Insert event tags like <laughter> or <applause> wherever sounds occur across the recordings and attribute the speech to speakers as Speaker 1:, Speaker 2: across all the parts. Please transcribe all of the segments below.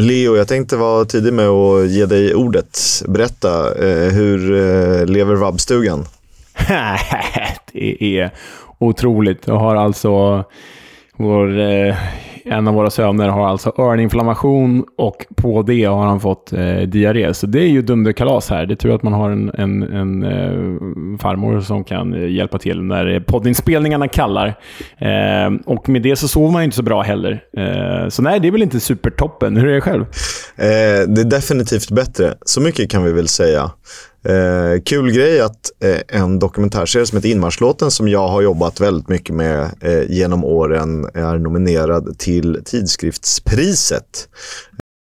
Speaker 1: Leo, jag tänkte vara tidig med att ge dig ordet. Berätta, eh, hur eh, lever vabbstugan? <laughs>
Speaker 2: det är otroligt. Jag har alltså vår eh, en av våra söner har alltså öroninflammation och på det har han fått eh, diarré. Så det är ju dunderkalas här. Det är tur att man har en, en, en eh, farmor som kan eh, hjälpa till när eh, poddinspelningarna kallar. Eh, och med det så sover man ju inte så bra heller. Eh, så nej, det är väl inte supertoppen. Hur är det själv?
Speaker 1: Eh, det är definitivt bättre. Så mycket kan vi väl säga. Eh, kul grej att eh, en dokumentärserie som heter Inmarschlåten som jag har jobbat väldigt mycket med eh, genom åren är nominerad till tidskriftspriset.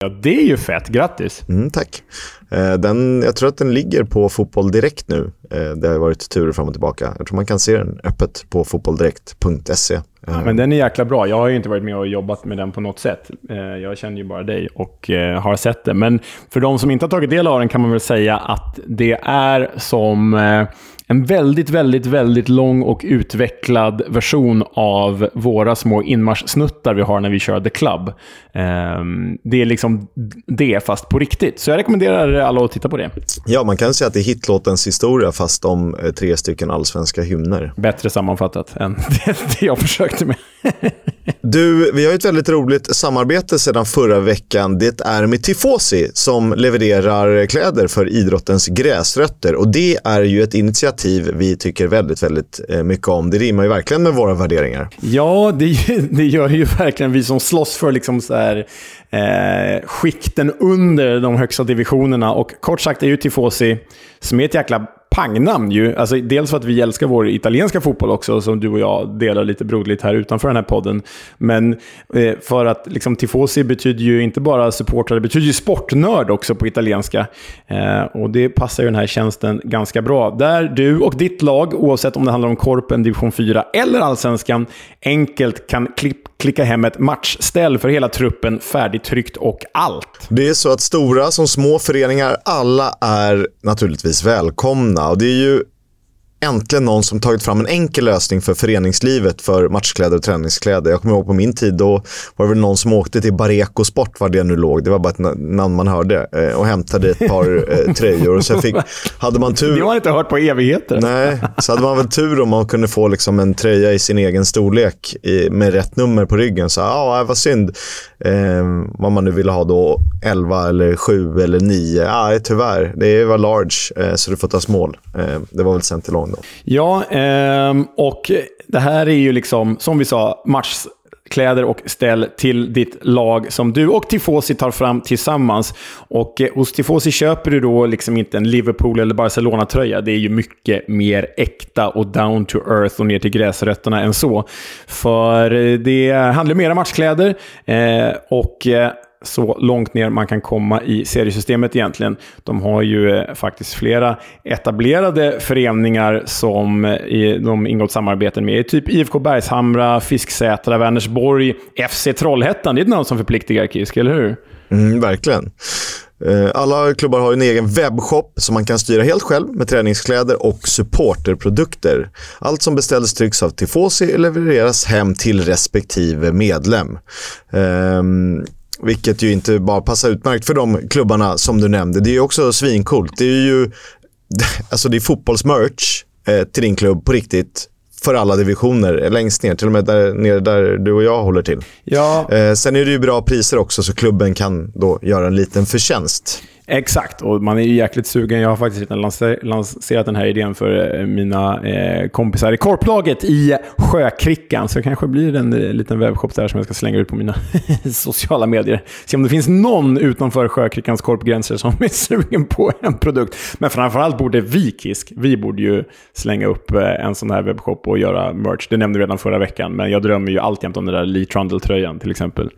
Speaker 2: Ja, det är ju fett. Grattis!
Speaker 1: Mm, tack. Eh, den, jag tror att den ligger på Fotboll Direkt nu. Eh, det har varit turer fram och tillbaka. Jag tror man kan se den öppet på fotbolldirekt.se.
Speaker 2: Ja, men den är jäkla bra. Jag har ju inte varit med och jobbat med den på något sätt. Eh, jag känner ju bara dig och har sett den. Men för de som inte har tagit del av den kan man väl säga att det är som en väldigt, väldigt, väldigt lång och utvecklad version av våra små inmarschsnuttar vi har när vi kör The Club. Ehm, det är liksom det, fast på riktigt. Så jag rekommenderar alla att titta på det.
Speaker 1: Ja, man kan säga att det är hitlåtens historia, fast om eh, tre stycken allsvenska hymner.
Speaker 2: Bättre sammanfattat än <laughs> det jag försökte med. <laughs>
Speaker 1: Du, vi har ett väldigt roligt samarbete sedan förra veckan. Det är med Tifosi som levererar kläder för idrottens gräsrötter. Och det är ju ett initiativ vi tycker väldigt, väldigt eh, mycket om. Det rimmar ju verkligen med våra värderingar.
Speaker 2: Ja, det, <laughs> det gör ju verkligen vi som slåss för liksom så här, eh, skikten under de högsta divisionerna. Och kort sagt är ju Tifosi, som är ett jäkla pangnamn ju. Alltså, dels för att vi älskar vår italienska fotboll också, som du och jag delar lite broderligt här utanför den här podden. Men eh, för att liksom, tifosi betyder ju inte bara supportrar, det betyder ju sportnörd också på italienska. Eh, och det passar ju den här tjänsten ganska bra. Där du och ditt lag, oavsett om det handlar om Korpen, Division 4 eller Allsvenskan, enkelt kan klipp klicka hem ett matchställ för hela truppen, färdigtryckt och allt.
Speaker 1: Det är så att stora som små föreningar, alla är naturligtvis välkomna. Och det är ju äntligen någon som tagit fram en enkel lösning för föreningslivet för matchkläder och träningskläder. Jag kommer ihåg på min tid, då var det väl någon som åkte till Bareko Sport, var det nu låg. Det var bara ett namn man hörde. Eh, och hämtade ett par eh, <laughs> tröjor. Och så fick, <laughs> hade man tur...
Speaker 2: Det har man inte hört på evigheter.
Speaker 1: Nej, så hade man väl tur om man kunde få liksom en tröja i sin egen storlek i, med rätt nummer på ryggen. Så ja, vad synd. Eh, vad man nu ville ha då, 11 eller 7 eller 9. Ah, tyvärr. Det var large, eh, så du får ta small. Eh, det var väl sent till lång då.
Speaker 2: Ja, eh, och det här är ju liksom, som vi sa, match kläder och ställ till ditt lag som du och Tifosi tar fram tillsammans. Och eh, hos Tifosi köper du då liksom inte en Liverpool eller Barcelona-tröja. Det är ju mycket mer äkta och down to earth och ner till gräsrötterna än så. För eh, det handlar mer om matchkläder eh, och eh, så långt ner man kan komma i seriesystemet egentligen. De har ju eh, faktiskt flera etablerade föreningar som eh, de ingått samarbeten med. Typ IFK Bergshamra, Fisksätra, Vänersborg, FC Trollhättan. Det är ett namn som förpliktigar, Kisk, eller hur?
Speaker 1: Mm, verkligen. Eh, alla klubbar har en egen webbshop som man kan styra helt själv med träningskläder och supporterprodukter. Allt som beställs trycks av Tifosi och levereras hem till respektive medlem. Ehm, vilket ju inte bara passar utmärkt för de klubbarna som du nämnde. Det är ju också svincoolt. Det är ju <laughs> alltså det är fotbollsmerch eh, till din klubb på riktigt för alla divisioner längst ner, till och med där nere där du och jag håller till.
Speaker 2: Ja.
Speaker 1: Eh, sen är det ju bra priser också, så klubben kan då göra en liten förtjänst.
Speaker 2: Exakt, och man är ju jäkligt sugen. Jag har faktiskt redan lanserat den här idén för eh, mina eh, kompisar i korplaget i Sjökrickan. Så det kanske blir en eh, liten webbshop där som jag ska slänga ut på mina <laughs> sociala medier. Se om det finns någon utanför Sjökrickans korpgränser som är sugen på en produkt. Men framförallt borde vi, Kisk, vi borde ju slänga upp eh, en sån här webbshop och göra merch. Det nämnde du redan förra veckan, men jag drömmer ju alltjämt om den där Lee Trundle-tröjan till exempel.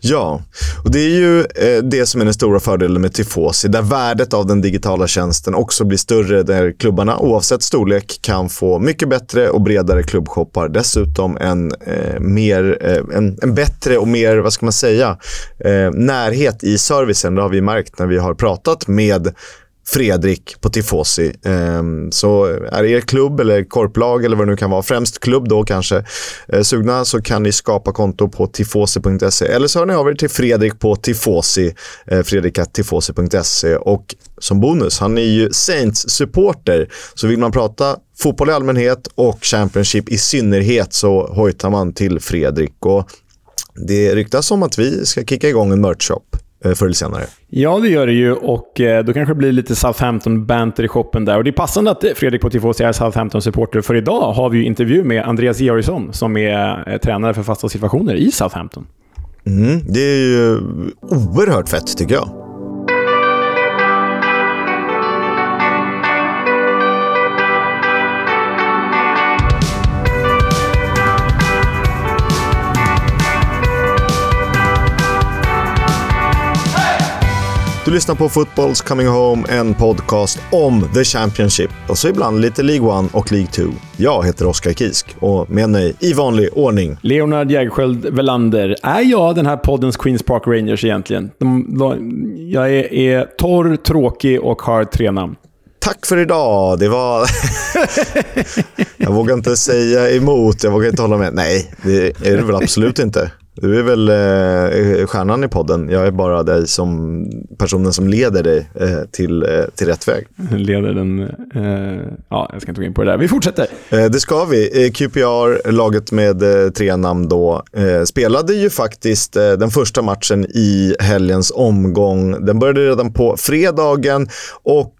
Speaker 1: Ja, och det är ju eh, det som är den stora fördelen med sig, där värdet av den digitala tjänsten också blir större, där klubbarna oavsett storlek kan få mycket bättre och bredare klubbshoppar. Dessutom en, eh, mer, eh, en, en, bättre och mer, vad ska man säga, eh, närhet i servicen. Det har vi märkt när vi har pratat med Fredrik på Tifosi. Ehm, så är er klubb eller korplag eller vad det nu kan vara, främst klubb då kanske, eh, sugna så kan ni skapa konto på tifosi.se eller så hör ni av er till Fredrik på eh, Tifosi, fredrikatifosi.se och som bonus, han är ju Saints-supporter, så vill man prata fotboll i allmänhet och Championship i synnerhet så hojtar man till Fredrik. Och det ryktas om att vi ska kicka igång en merch-shop förr eller senare.
Speaker 2: Ja, det gör det ju och eh, då kanske det blir lite Southampton-banter i shoppen där. Och det är passande att Fredrik på Tifosi är Southampton-supporter, för idag har vi ju intervju med Andreas Georgsson som är eh, tränare för fasta situationer i Southampton.
Speaker 1: Mm, det är ju oerhört fett tycker jag. Du lyssnar på Football's Coming Home, en podcast om The Championship och så ibland lite League 1 och League 2. Jag heter Oskar Kisk och med mig i vanlig ordning.
Speaker 2: Leonard Jägerskiöld Velander. Är jag den här poddens Queens Park Rangers egentligen? De, de, jag är, är torr, tråkig och har tre namn.
Speaker 1: Tack för idag. Det var... <laughs> jag vågar inte säga emot, jag vågar inte hålla med. Nej, det är det väl absolut inte. Du är väl eh, stjärnan i podden. Jag är bara dig som personen som leder dig eh, till, eh, till rätt väg. <laughs>
Speaker 2: Leder den... Eh, ja, jag ska inte gå in på det där. Vi fortsätter.
Speaker 1: Eh, det ska vi. Eh, QPR, laget med eh, tre namn då, spelade ju faktiskt den första matchen i helgens omgång. Den började redan på fredagen och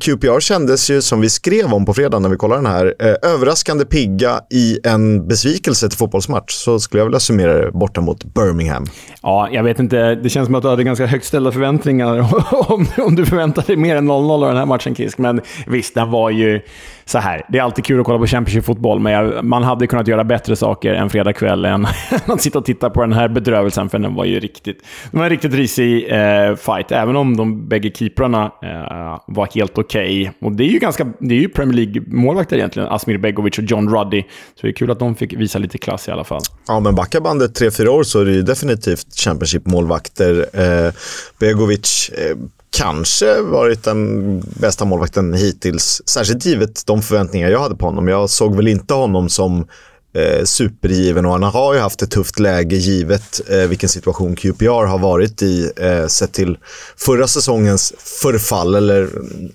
Speaker 1: QPR kändes ju, som vi skrev om på fredag när vi kollade den här, överraskande pigga i en besvikelse till fotbollsmatch. Så skulle jag vilja summera det mot Birmingham.
Speaker 2: Ja, jag vet inte. Det känns som att du hade ganska högt ställda förväntningar <laughs> om, om du förväntade dig mer än 0-0 av den här matchen, Kisk. Men visst, den var ju så här. Det är alltid kul att kolla på Championship-fotboll, men jag, man hade kunnat göra bättre saker en fredagkväll än <laughs> att sitta och titta på den här bedrövelsen, för den var ju riktigt... Det var en riktigt risig eh, fight, även om de bägge keeprarna eh, var helt okej. Okay. Och det är ju ganska... Det är ju Premier League-målvakter egentligen, Asmir Begovic och John Ruddy. Så det är kul att de fick visa lite klass i alla fall.
Speaker 1: Ja, men backar bandet 3-4 år så är det ju definitivt Championship-målvakter. Eh, Begovic eh, kanske varit den bästa målvakten hittills. Särskilt givet de förväntningar jag hade på honom. Jag såg väl inte honom som eh, supergiven och han har ju haft ett tufft läge givet eh, vilken situation QPR har varit i eh, sett till förra säsongens förfall eller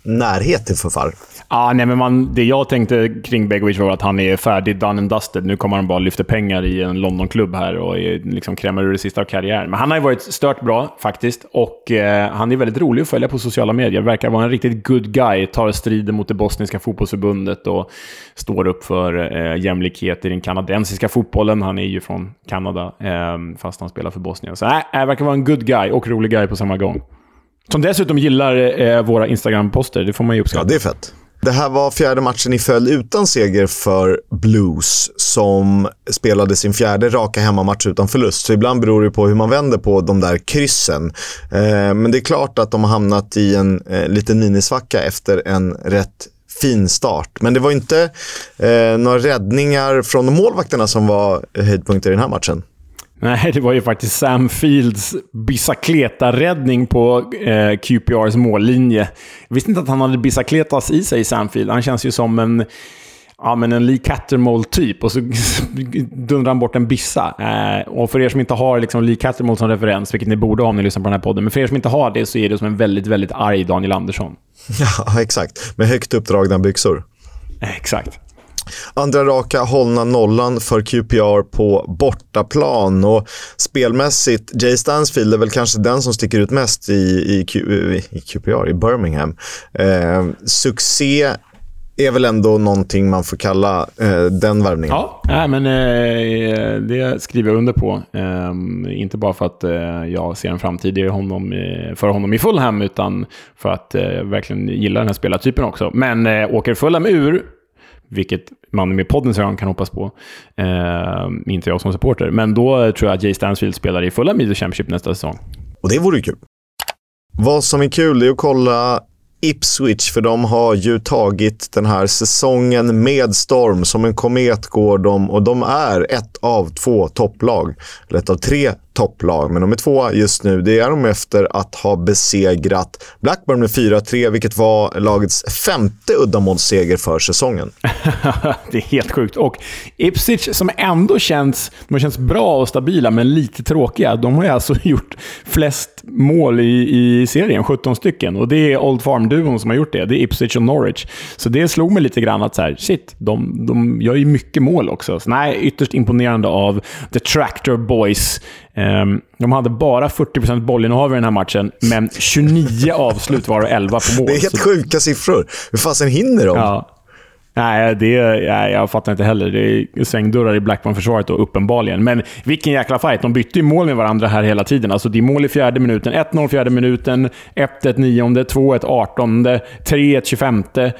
Speaker 1: närhet till förfall.
Speaker 2: Ah, nej, men man, det jag tänkte kring Begovic var att han är färdig, done and dusted. Nu kommer han bara lyfta pengar i en Londonklubb här och är, liksom krämar ur det sista av karriären. Men han har ju varit stört bra faktiskt och eh, han är väldigt rolig att följa på sociala medier. Verkar vara en riktigt good guy. Tar striden mot det bosniska fotbollsförbundet och står upp för eh, jämlikhet i den kanadensiska fotbollen. Han är ju från Kanada, eh, fast han spelar för Bosnien. Så äh, äh, verkar vara en good guy och rolig guy på samma gång. Som dessutom gillar eh, våra Instagram-poster. Det får man ju uppskatta.
Speaker 1: Ja, det är fett. Det här var fjärde matchen i följd utan seger för Blues som spelade sin fjärde raka hemmamatch utan förlust. Så ibland beror det på hur man vänder på de där kryssen. Eh, men det är klart att de har hamnat i en eh, liten minisvacka efter en rätt fin start. Men det var inte eh, några räddningar från målvakterna som var höjdpunkter i den här matchen.
Speaker 2: Nej, det var ju faktiskt Sam Fields bicicleta-räddning på eh, QPRs mållinje. Jag visste inte att han hade bicicletas i sig, Sam Field. Han känns ju som en, ja, men en Lee Cattermole-typ och så <laughs> dundrar han bort en bissa. Eh, och för er som inte har liksom Lee Cattermole som referens, vilket ni borde ha om ni lyssnar på den här podden, men för er som inte har det så är det som en väldigt, väldigt arg Daniel Andersson. <laughs>
Speaker 1: Ja, exakt. Med högt uppdragna byxor.
Speaker 2: Exakt.
Speaker 1: Andra raka hållna nollan för QPR på bortaplan. Och spelmässigt, Jay Stansfield är väl kanske den som sticker ut mest i, i, Q, i QPR, i Birmingham. Eh, succé är väl ändå någonting man får kalla eh, den värvningen.
Speaker 2: Ja, nej, men eh, det skriver jag under på. Eh, inte bara för att eh, jag ser en framtid i honom, för honom i Fulham, utan för att jag verkligen gillar den här spelartypen också. Men åker Fulham ur vilket man med poddens ögon kan hoppas på. Eh, inte jag som supporter. Men då tror jag att Jay Stansfield spelar i fulla Media Championship nästa säsong.
Speaker 1: Och det vore kul. Vad som är kul är att kolla Ipswich, för de har ju tagit den här säsongen med storm. Som en komet går de och de är ett av två topplag, eller ett av tre topplag. Men de är tvåa just nu. Det är de efter att ha besegrat Blackburn med 4-3, vilket var lagets femte uddamålsseger för säsongen. <laughs>
Speaker 2: det är helt sjukt. Och Ipswich, som ändå känns, de känns bra och stabila, men lite tråkiga. De har ju alltså <laughs> gjort flest mål i, i serien, 17 stycken. Och det är Old Farm-duon som har gjort det. Det är Ipswich och Norwich. Så det slog mig lite grann att så här, shit, de, de gör ju mycket mål också. Så nej, ytterst imponerande av The Tractor Boys. Um, de hade bara 40% bollinnehav i den här matchen, men 29 <laughs> avslut var det 11 på mål.
Speaker 1: Det är helt sjuka siffror. Hur fasen hinner de?
Speaker 2: Ja. Nej, det, nej, jag fattar inte heller. Det är svängdörrar i Blackburn-försvaret uppenbarligen. Men vilken jäkla fight. De bytte ju mål med varandra här hela tiden. Alltså, det är mål i fjärde minuten, 1-0 fjärde minuten, 1-1 nionde, 2-1 artonde, 3-1 tjugofemte.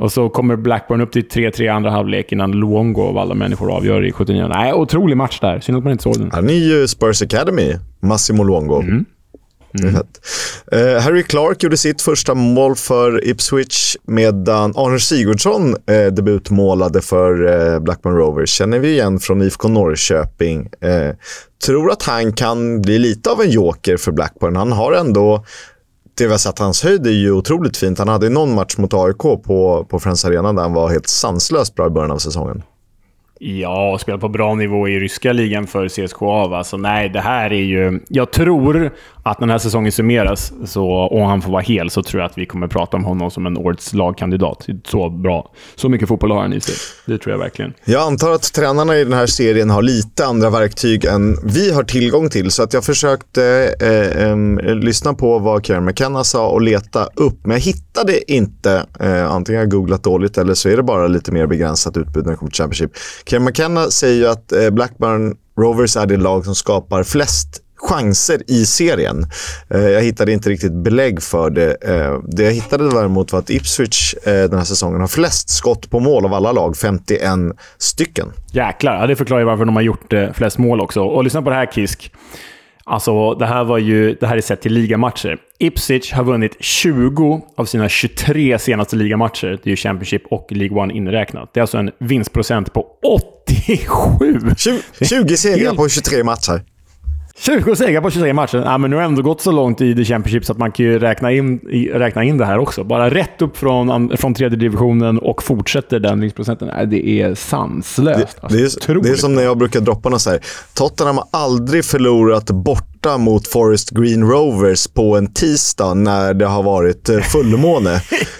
Speaker 2: Och så kommer Blackburn upp till 3-3 andra halvlek innan Luongo av alla människor avgör i 79. Nej, otrolig match där. Synd att man inte såg den.
Speaker 1: Han är ju Spurs Academy, Massimo Luongo. Mm. Mm. Uh, Harry Clark gjorde sitt första mål för Ipswich medan Arne Sigurdsson uh, debutmålade för uh, Blackburn Rovers. Känner vi igen från IFK Norrköping. tror att han kan bli lite av en joker för Blackburn. Han har ändå det vi har sett hans höjd är ju otroligt fint. Han hade någon match mot AIK på, på Friends Arena där han var helt sanslöst bra i början av säsongen.
Speaker 2: Ja, och spelar på bra nivå i ryska ligan för CSKA. Va? Så nej, det här är ju... Jag tror att när den här säsongen summeras så, och han får vara hel så tror jag att vi kommer prata om honom som en årets lagkandidat. Så bra. Så mycket fotboll har han i sig. Det tror jag verkligen.
Speaker 1: Jag antar att tränarna i den här serien har lite andra verktyg än vi har tillgång till. Så att jag försökte eh, eh, lyssna på vad Kieran McKenna sa och leta upp. Men jag hittade inte. Eh, antingen har jag googlat dåligt eller så är det bara lite mer begränsat utbud när det kommer till Championship. Kieran McKenna säger ju att eh, Blackburn Rovers är det lag som skapar flest chanser i serien. Eh, jag hittade inte riktigt belägg för det. Eh, det jag hittade däremot var att Ipswich eh, den här säsongen har flest skott på mål av alla lag, 51 stycken.
Speaker 2: Jäklar, ja, det förklarar varför de har gjort flest mål också. Och lyssna på det här Kisk. Alltså, det här, var ju, det här är sett till ligamatcher. Ipswich har vunnit 20 av sina 23 senaste ligamatcher. Det är ju Championship och League One inräknat. Det är alltså en vinstprocent på 87!
Speaker 1: 20, 20 segrar på 23 matcher.
Speaker 2: 20 segrar på 23 matcher. Ja, men nu har det ändå gått så långt i The Championship så att man kan ju räkna in, räkna in det här också. Bara rätt upp från, från tredje divisionen och fortsätter den vinstprocenten. Nej, det är sanslöst.
Speaker 1: Det, alltså, det, är, det är som när jag brukar droppa något så här. Tottenham har aldrig förlorat borta mot Forest Green Rovers på en tisdag när det har varit eh, fullmåne. <laughs>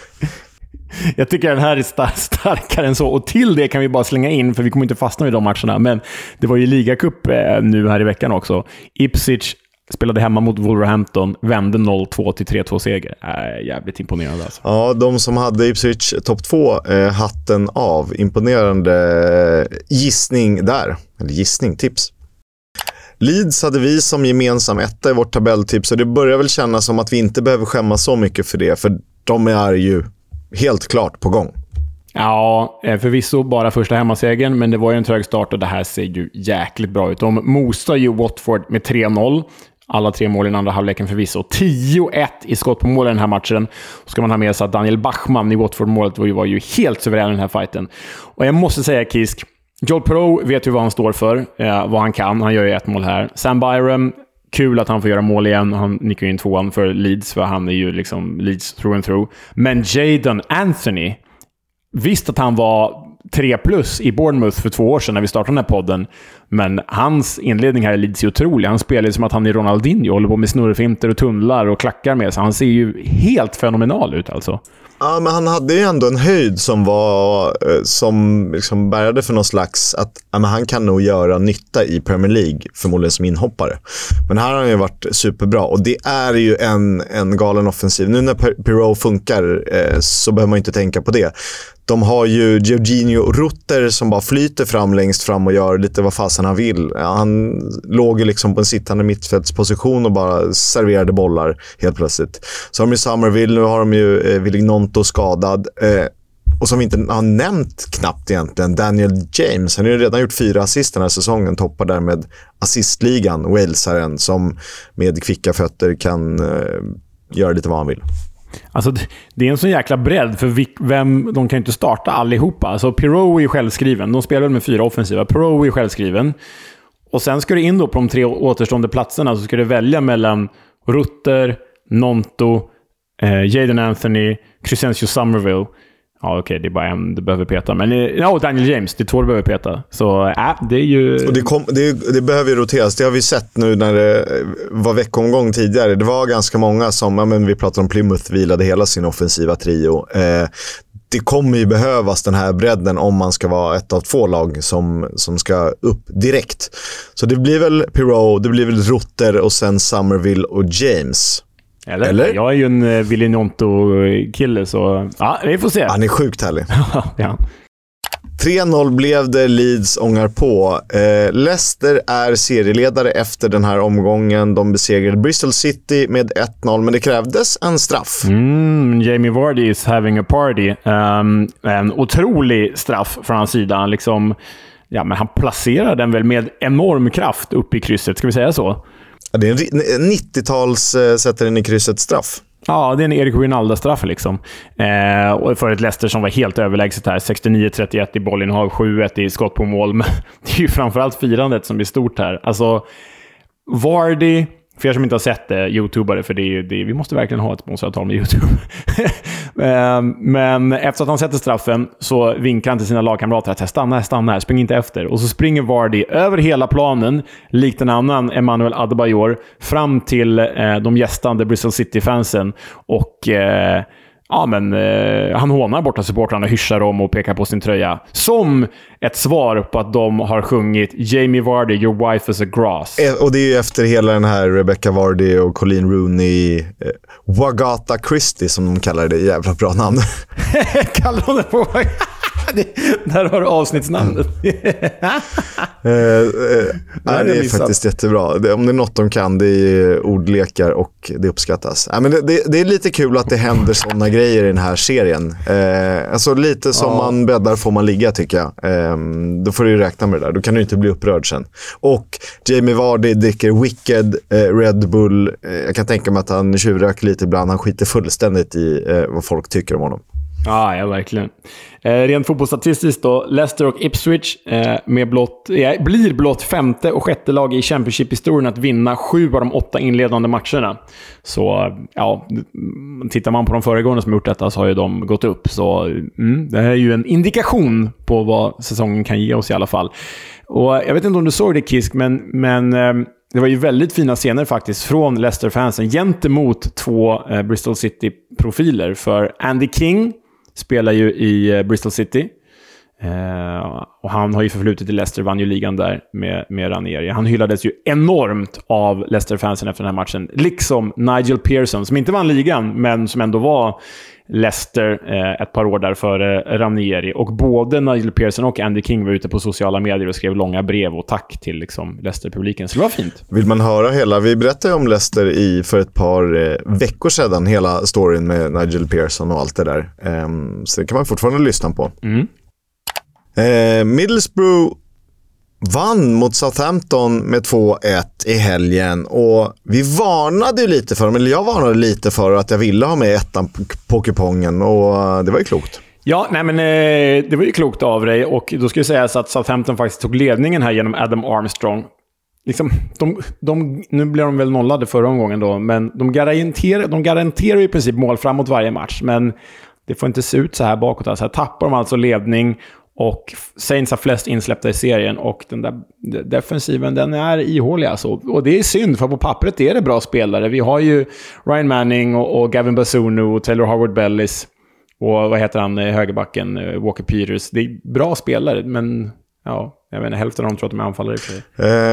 Speaker 2: Jag tycker den här är star starkare än så. Och till det kan vi bara slänga in, för vi kommer inte fastna i de matcherna, men det var ju ligacup eh, nu här i veckan också. Ipswich spelade hemma mot Wolverhampton, vände 0-2 till 3-2-seger. Äh, jävligt imponerande alltså.
Speaker 1: Ja, de som hade Ipswich topp 2, eh, hatten av. Imponerande eh, gissning där. Eller gissning, tips. Leeds hade vi som gemensam etta i vårt tabelltips och det börjar väl kännas som att vi inte behöver skämmas så mycket för det, för de är ju helt klart på gång.
Speaker 2: Ja, eh, förvisso bara första hemmasegern, men det var ju en trög start och det här ser ju jäkligt bra ut. De mosar ju Watford med 3-0. Alla tre mål i den andra halvleken förvisso. 10-1 i skott på mål i den här matchen. Och ska man ha med sig att Daniel Bachmann i Watford-målet var ju, var ju helt suverän i den här fighten. Och jag måste säga, Kisk, Joel Pro vet ju vad han står för, eh, vad han kan. Han gör ju ett mål här. Sam Byram, Kul att han får göra mål igen. Han nickar in tvåan för Leeds, för han är ju liksom Leeds through and through. Men Jadon Anthony, visst att han var 3 plus i Bournemouth för två år sedan när vi startade den här podden. Men hans inledning här i Leeds är otrolig. Han spelar ju som att han är Ronaldinho, håller på med snurrfinter och tunnlar och klackar med sig. Han ser ju helt fenomenal ut alltså.
Speaker 1: Ja, men han hade ju ändå en höjd som var eh, som liksom bärgade för någon slags att ja, men han kan nog göra nytta i Premier League, förmodligen som inhoppare. Men här har han ju varit superbra och det är ju en, en galen offensiv. Nu när Pirou funkar eh, så behöver man inte tänka på det. De har ju Georginio Rutter som bara flyter fram längst fram och gör lite vad fasen han vill. Han låg ju liksom på en sittande mittfältsposition och bara serverade bollar helt plötsligt. Så har de ju Summerville, nu har de ju eh, Villignonto skadad. Eh, och som vi inte har nämnt knappt egentligen, Daniel James. Han har ju redan gjort fyra assist den här säsongen. Toppar därmed assistligan, walesaren, som med kvicka fötter kan eh, göra lite vad han vill.
Speaker 2: Alltså, det är en sån jäkla bredd, för vem, de kan ju inte starta allihopa. Alltså, Pirou är självskriven. De spelar med fyra offensiva. Pirou är självskriven. Och sen ska du in då på de tre återstående platserna, så ska du välja mellan Rutter, Nonto, eh, Jaden Anthony, Crescencio Somerville. Ja, okej, okay, det är bara en du behöver peta. Men eh, ja, Daniel James, det är två du behöver peta. Så äh, det är ju...
Speaker 1: Och det, kom, det, det, behöver ju roteras. Det har vi sett nu när det var veckomgång tidigare. Det var ganska många som, ja, men vi pratade om Plymouth, vilade hela sin offensiva trio. Eh, det kommer ju behövas den här bredden om man ska vara ett av två lag som, som ska upp direkt. Så det blir väl Pirou, det blir väl Rutter och sen Somerville och James.
Speaker 2: Eller? Eller? Jag är ju en eh, Villinonto-kille, så ja, vi får se.
Speaker 1: Han är sjukt härlig. <laughs> ja. 3-0 blev det, Leeds ångar på. Eh, Leicester är serieledare efter den här omgången. De besegrade Bristol City med 1-0, men det krävdes en straff.
Speaker 2: Mm, Jamie Vardy is having a party. Um, en otrolig straff från hans sida. Han, liksom, ja, men han placerar den väl med enorm kraft upp i krysset, ska vi säga så?
Speaker 1: Det är en 90-tals äh, eh, sätter den i krysset-straff.
Speaker 2: Ja, det är en Erik Rinalda-straff liksom. Eh, och för ett Leicester som var helt överlägset här. 69-31 i bollinnehav, 7-1 i skott på mål. Men <laughs> det är ju framförallt firandet som är stort här. Alltså, Vardy för er som inte har sett det, YouTubare, för det är, det vi måste verkligen ha ett sponsravtal med YouTube. <laughs> Ehm, men efter att han sätter straffen så vinkar han till sina lagkamrater att stanna här, stanna här, spring inte efter. Och så springer Vardy över hela planen, likt en annan Emmanuel Adebayor, fram till eh, de gästande Bristol City-fansen och eh, ja, men, eh, han hånar borta supportrarna, hyschar dem och pekar på sin tröja. Som ett svar på att de har sjungit “Jamie Vardy, your wife is a grass”.
Speaker 1: Eh, och det är ju efter hela den här Rebecca Vardy och Colleen Rooney, eh, Wagata Christie som de kallar det. Jävla bra namn. <laughs> <laughs>
Speaker 2: kallar de det på <laughs> Där har du avsnittsnamnet. <laughs>
Speaker 1: eh, eh, det är faktiskt jättebra. Det, om det är något de kan, det är ordlekar och det uppskattas. Eh, men det, det, det, är lite kul att det händer sådana grejer i den här serien. Eh, alltså lite som ja. man bäddar får man ligga, tycker jag. Eh, då får du räkna med det där. Då kan du inte bli upprörd sen. Och Jamie Vardy dricker Wicked, eh, Red Bull. Eh, jag kan tänka mig att han tjuvröker lite ibland. Han skiter fullständigt i eh, vad folk tycker om honom.
Speaker 2: Ah, ja, verkligen. Eh, rent fotbollsstatistiskt då, Leicester och Ipswich eh, med blott, eh, blir blott femte och sjätte lag i Championship-historien att vinna sju av de åtta inledande matcherna. Så, eh, ja, tittar man på de föregående som gjort detta så har ju de gått upp. Så mm, det här är ju en indikation på vad säsongen kan ge oss i alla fall. Och eh, Jag vet inte om du såg det Kisk, men, men eh, det var ju väldigt fina scener faktiskt från Leicester-fansen gentemot två eh, Bristol City-profiler. För Andy King spelar ju i eh, Bristol City. Eh, och han har ju förflutit i Leicester, vann ju ligan där med, med Ranieri. Han hyllades ju enormt av Leicester-fansen efter den här matchen. Liksom Nigel Pearson, som inte vann ligan, men som ändå var Leicester eh, ett par år där före Ranieri. Och både Nigel Pearson och Andy King var ute på sociala medier och skrev långa brev och tack till liksom, Leicester-publiken. Så det var fint.
Speaker 1: Vill man höra hela? Vi berättade om Leicester i, för ett par eh, veckor sedan, hela storyn med Nigel Pearson och allt det där. Eh, så det kan man fortfarande lyssna på. Mm. Eh, Middlesbrough vann mot Southampton med 2-1 i helgen. Och vi varnade ju lite för, eller jag varnade lite för att jag ville ha med ettan på kupongen och eh, det var ju klokt.
Speaker 2: Ja, nej men eh, det var ju klokt av dig och då ska jag säga så att Southampton faktiskt tog ledningen här genom Adam Armstrong. Liksom, de, de, nu blev de väl nollade förra omgången då, men de garanterar, de garanterar i princip mål framåt varje match. Men det får inte se ut så här bakåt. Alltså, här tappar de alltså ledning och Saints har flest insläppta i serien och den där defensiven, den är ihålig alltså. Och det är synd, för på pappret är det bra spelare. Vi har ju Ryan Manning och, och Gavin Bazunu och Taylor Howard Bellis. Och vad heter han, eh, högerbacken, eh, Walker Peters. Det är bra spelare, men ja, jag vet inte, hälften av dem tror att de är anfallare.
Speaker 1: i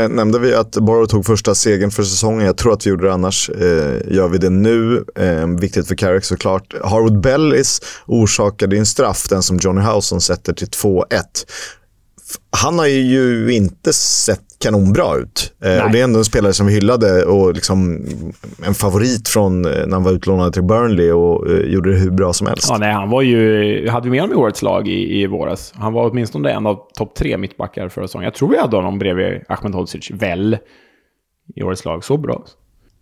Speaker 1: Eh, nämnde vi att Borough tog första segern för säsongen? Jag tror att vi gjorde det annars. Eh, gör vi det nu? Eh, viktigt för Carrick såklart. Harwood Bellis orsakade en straff, den som Johnny Houson sätter till 2-1. Han har ju inte sett kanonbra ut. Eh, och det är ändå en spelare som vi hyllade och liksom en favorit från eh, när han var utlånad till Burnley och eh, gjorde det hur bra som helst.
Speaker 2: Ja, nej, han var ju... Hade vi med honom i årets lag i, i våras? Han var åtminstone en av topp tre mittbackar förra säsongen. Jag tror vi hade honom bredvid Ahmed Hodzic, väl, i årets lag. Så bra.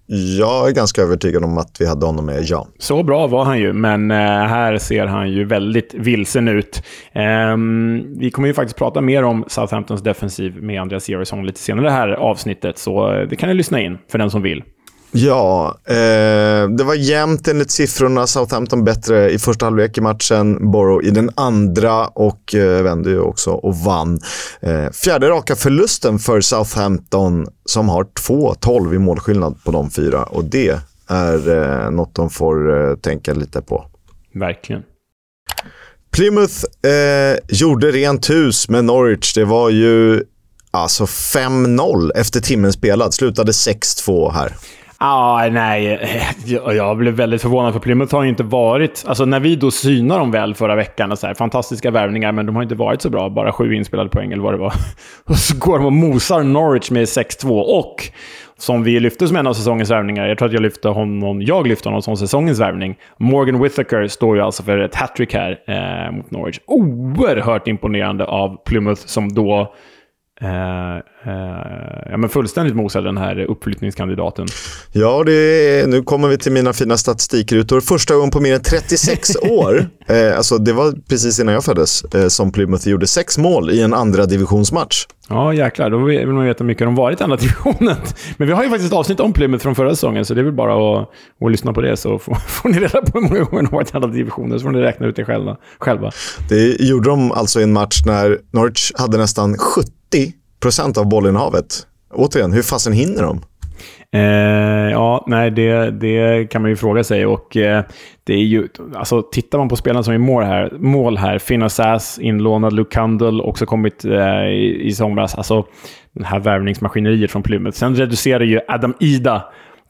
Speaker 1: Jag är ganska övertygad om att vi hade honom med, ja.
Speaker 2: Så bra var han ju, men eh, här ser han ju väldigt vilsen ut. Ehm, vi kommer ju faktiskt prata mer om Southamptons defensiv med Andreas Georgsson lite senare i det här avsnittet, så eh, det kan ni lyssna in för den som vill.
Speaker 1: Ja, eh, det var jämnt enligt siffrorna. Southampton bättre i första halvlek i matchen. Borough i den andra och eh, vände ju också och vann. Eh, fjärde raka förlusten för Southampton som har 2-12 i målskillnad på de fyra. Och det är eh, något de får eh, tänka lite på.
Speaker 2: Verkligen.
Speaker 1: Plymouth eh, gjorde rent hus med Norwich. Det var ju alltså 5-0 efter timmen spelad. Slutade 6-2 här.
Speaker 2: Ah, nej, jag blev väldigt förvånad för Plymouth har ju inte varit... Alltså när vi då synar dem väl förra veckan, och så här, fantastiska värvningar, men de har inte varit så bra. Bara sju inspelade poäng eller vad det var. <laughs> Och så går de och mosar Norwich med 6-2. Och som vi lyfte som en av säsongens värvningar, jag tror att jag lyfte honom, jag lyfte honom som säsongens värvning. Morgan Whittaker står ju alltså för ett hattrick här eh, mot Norwich. Oerhört imponerande av Plymouth som då eh, ja, men fullständigt mosade den här uppflyttningskandidaten.
Speaker 1: Ja, det är, nu kommer vi till mina fina statistikrutor. Första gången på mer än 36 <laughs> år, uh, alltså det var precis innan jag föddes, som Plymouth gjorde sex mål i en andra divisionsmatch.
Speaker 2: Ja, jäklar. Då vill man veta hur mycket de varit i andra divisionen. <laughs> Men vi har ju faktiskt ett avsnitt om Plymouth från förra säsongen, så det är väl bara att, att lyssna på det så får, <laughs> får ni reda på hur många gånger de varit i andra divisioner, så får ni räkna ut det själva. själva.
Speaker 1: Det gjorde de alltså i en match när Norwich hade nästan 70 procent av bollinnehavet. Återigen, hur fasen hinner de?
Speaker 2: Eh, ja, nej, det, det kan man ju fråga sig. Och eh, det är ju, alltså, tittar man på spelarna som är mål här, mål här Finn Sass, inlånad, Luke Kundle, också kommit eh, i, i somras. Alltså, det här värvningsmaskineriet från Plymouth. Sen reducerar ju Adam Ida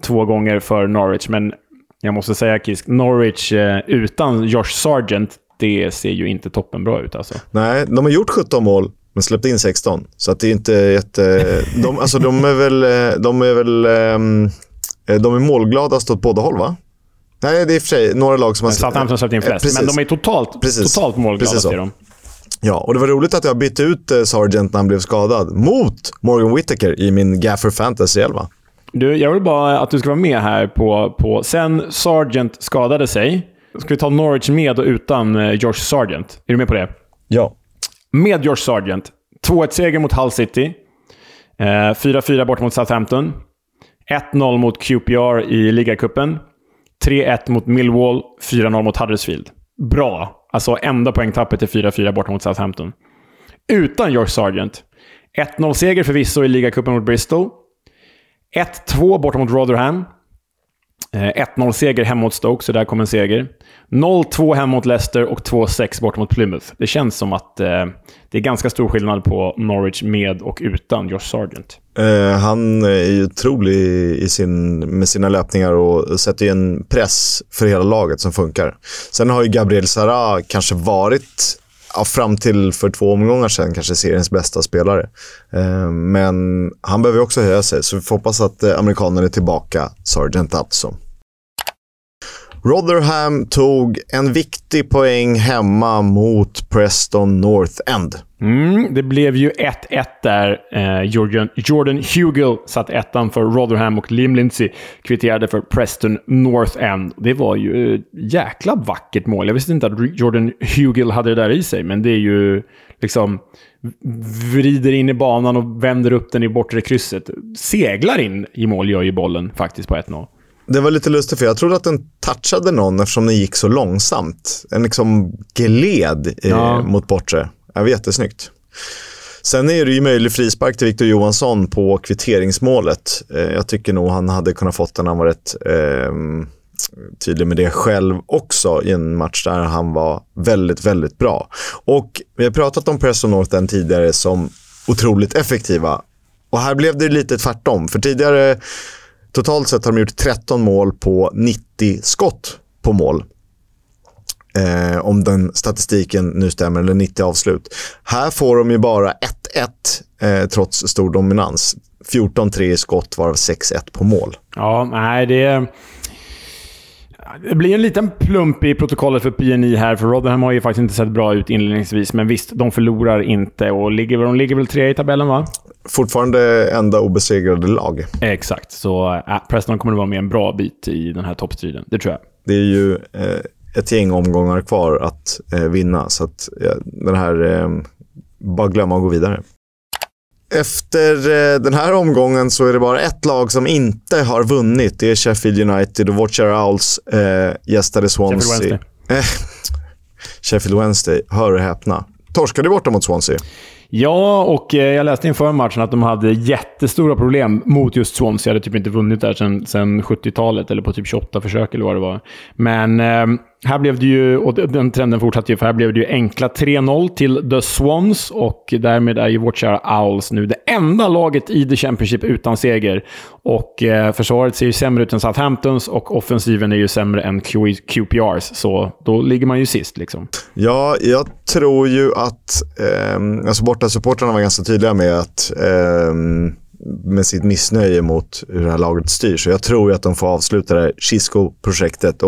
Speaker 2: två gånger för Norwich, men jag måste säga Kisk, Norwich eh, utan Josh Sargent, det ser ju inte toppenbra ut alltså.
Speaker 1: Nej, de har gjort 17 mål men släppte in 16. Så att det är inte jätte... De, alltså, de är väl... Eh, de är väl... Ehm, eh, de är målgladast åt båda håll, va? Nej, det är i och för sig några lag som har...
Speaker 2: Southampton släppt in flest, precis. men de är totalt, precis. totalt målgladast i dem.
Speaker 1: Ja, och det var roligt att jag bytte ut eh, Sargent när han blev skadad mot Morgan Whittaker i min Gaffer Fantasy 11.
Speaker 2: Du, jag vill bara att du ska vara med här på... på sen Sargent skadade sig, ska vi ta Norwich med och utan Josh Sargent. Är du med på det?
Speaker 1: Ja
Speaker 2: med George Sargent. 2-1-seger mot Hull City. Eh, 4-4 bort mot Southampton. 1-0 mot QPR i ligacupen. 3-1 mot Millwall. 4-0 mot Huddersfield. Bra. Alltså enda poängtappet är 4-4 bort mot Southampton. Utan George Sargent. 1-0-seger förvisso i ligacupen mot Bristol. 1-2 borta mot Rotherham. Eh, 1-0-seger hemma mot Stoke, så där kom en seger. 0-2 hemma mot Leicester och 2-6 bort mot Plymouth. Det känns som att eh, det är ganska stor skillnad på Norwich med och utan Josh Sargent.
Speaker 1: Eh, han är ju otrolig i sin, med sina löpningar och sätter ju en press för hela laget som funkar. Sen har ju Gabriel Sara kanske varit ja, fram till för två omgångar sedan kanske seriens bästa spelare. Eh, men han behöver också höja sig, så vi får hoppas att eh, amerikanen är tillbaka, Sargent alltså. Rotherham tog en viktig poäng hemma mot Preston North End.
Speaker 2: Mm, det blev ju 1-1 där. Eh, Jordan, Jordan Hugel satt ettan för Rotherham och Lim Lindsey kvitterade för Preston North End. Det var ju ett jäkla vackert mål. Jag visste inte att Jordan Hugel hade det där i sig, men det är ju liksom vrider in i banan och vänder upp den i bortre krysset. Seglar in i mål gör ju bollen faktiskt på 1-0.
Speaker 1: Det var lite lustigt för jag trodde att den touchade någon eftersom den gick så långsamt. Den liksom gled eh, ja. mot bortre. Det var jättesnyggt. Sen är det ju möjlig frispark till Victor Johansson på kvitteringsmålet. Eh, jag tycker nog han hade kunnat fått den. Han var rätt eh, tydlig med det själv också i en match där han var väldigt, väldigt bra. Och vi har pratat om Preston North tidigare som otroligt effektiva. Och här blev det lite tvärtom. För tidigare Totalt sett har de gjort 13 mål på 90 skott på mål. Eh, om den statistiken nu stämmer, eller 90 avslut. Här får de ju bara 1-1 eh, trots stor dominans. 14-3 i skott, varav 6-1 på mål.
Speaker 2: Ja, nej, det... Det blir en liten plump i protokollet för PNI här, för Rotherham har ju faktiskt inte sett bra ut inledningsvis. Men visst, de förlorar inte och ligger, de ligger väl tre i tabellen, va?
Speaker 1: Fortfarande enda obesegrade lag.
Speaker 2: Exakt, så äh, Preston kommer att vara med en bra bit i den här toppstriden. Det tror jag.
Speaker 1: Det är ju eh, ett gäng omgångar kvar att eh, vinna, så att eh, den här... Eh, bara glömma att gå vidare. Efter eh, den här omgången så är det bara ett lag som inte har vunnit. Det är Sheffield United och Watcher Owls eh, gästade Swansea.
Speaker 2: Sheffield Wednesday.
Speaker 1: Eh, <laughs> Sheffield Wednesday, hör och häpna. Torskade borta mot Swansea.
Speaker 2: Ja, och eh, jag läste inför matchen att de hade jättestora problem mot just Swansea. hade typ inte vunnit där sedan, sedan 70-talet, eller på typ 28 försök eller vad det var. Men eh, här blev det ju, och den trenden fortsatte ju, för här blev det ju enkla 3-0 till The Swans och därmed är ju vårt kära Owls nu det enda laget i The Championship utan seger. Och eh, försvaret ser ju sämre ut än Southamptons och offensiven är ju sämre än Q QPRs, så då ligger man ju sist liksom.
Speaker 1: Ja, jag tror ju att... Eh, alltså bortasupportrarna var ganska tydliga med att eh, med sitt missnöje mot hur det här laget styrs. Så jag tror ju att de får avsluta det här Chisco-projektet.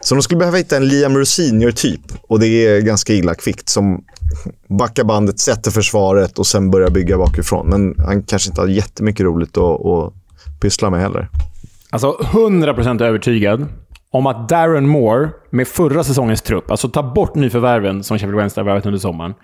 Speaker 1: Så de skulle behöva hitta en Liam Rosinior-typ. Och det är ganska illa kvickt. Som backar bandet, sätter försvaret och sen börjar bygga bakifrån. Men han kanske inte har jättemycket roligt att, att pyssla med heller.
Speaker 2: Alltså 100% övertygad om att Darren Moore med förra säsongens trupp, alltså ta bort nyförvärven som Sheffield Wednesday har värvat under sommaren,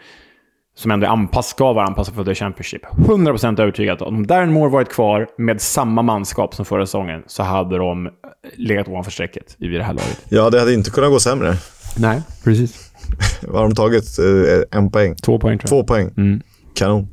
Speaker 2: som ändå anpass, ska vara anpassad för The Championship. 100% övertygad om Darren Moore varit kvar med samma manskap som förra säsongen så hade de legat ovanför strecket i det här laget.
Speaker 1: Ja, det hade inte kunnat gå sämre.
Speaker 2: Nej, precis. <laughs>
Speaker 1: Vad har de tagit? Eh, En poäng?
Speaker 2: Två poäng tror
Speaker 1: Två poäng.
Speaker 2: Mm.
Speaker 1: Kanon.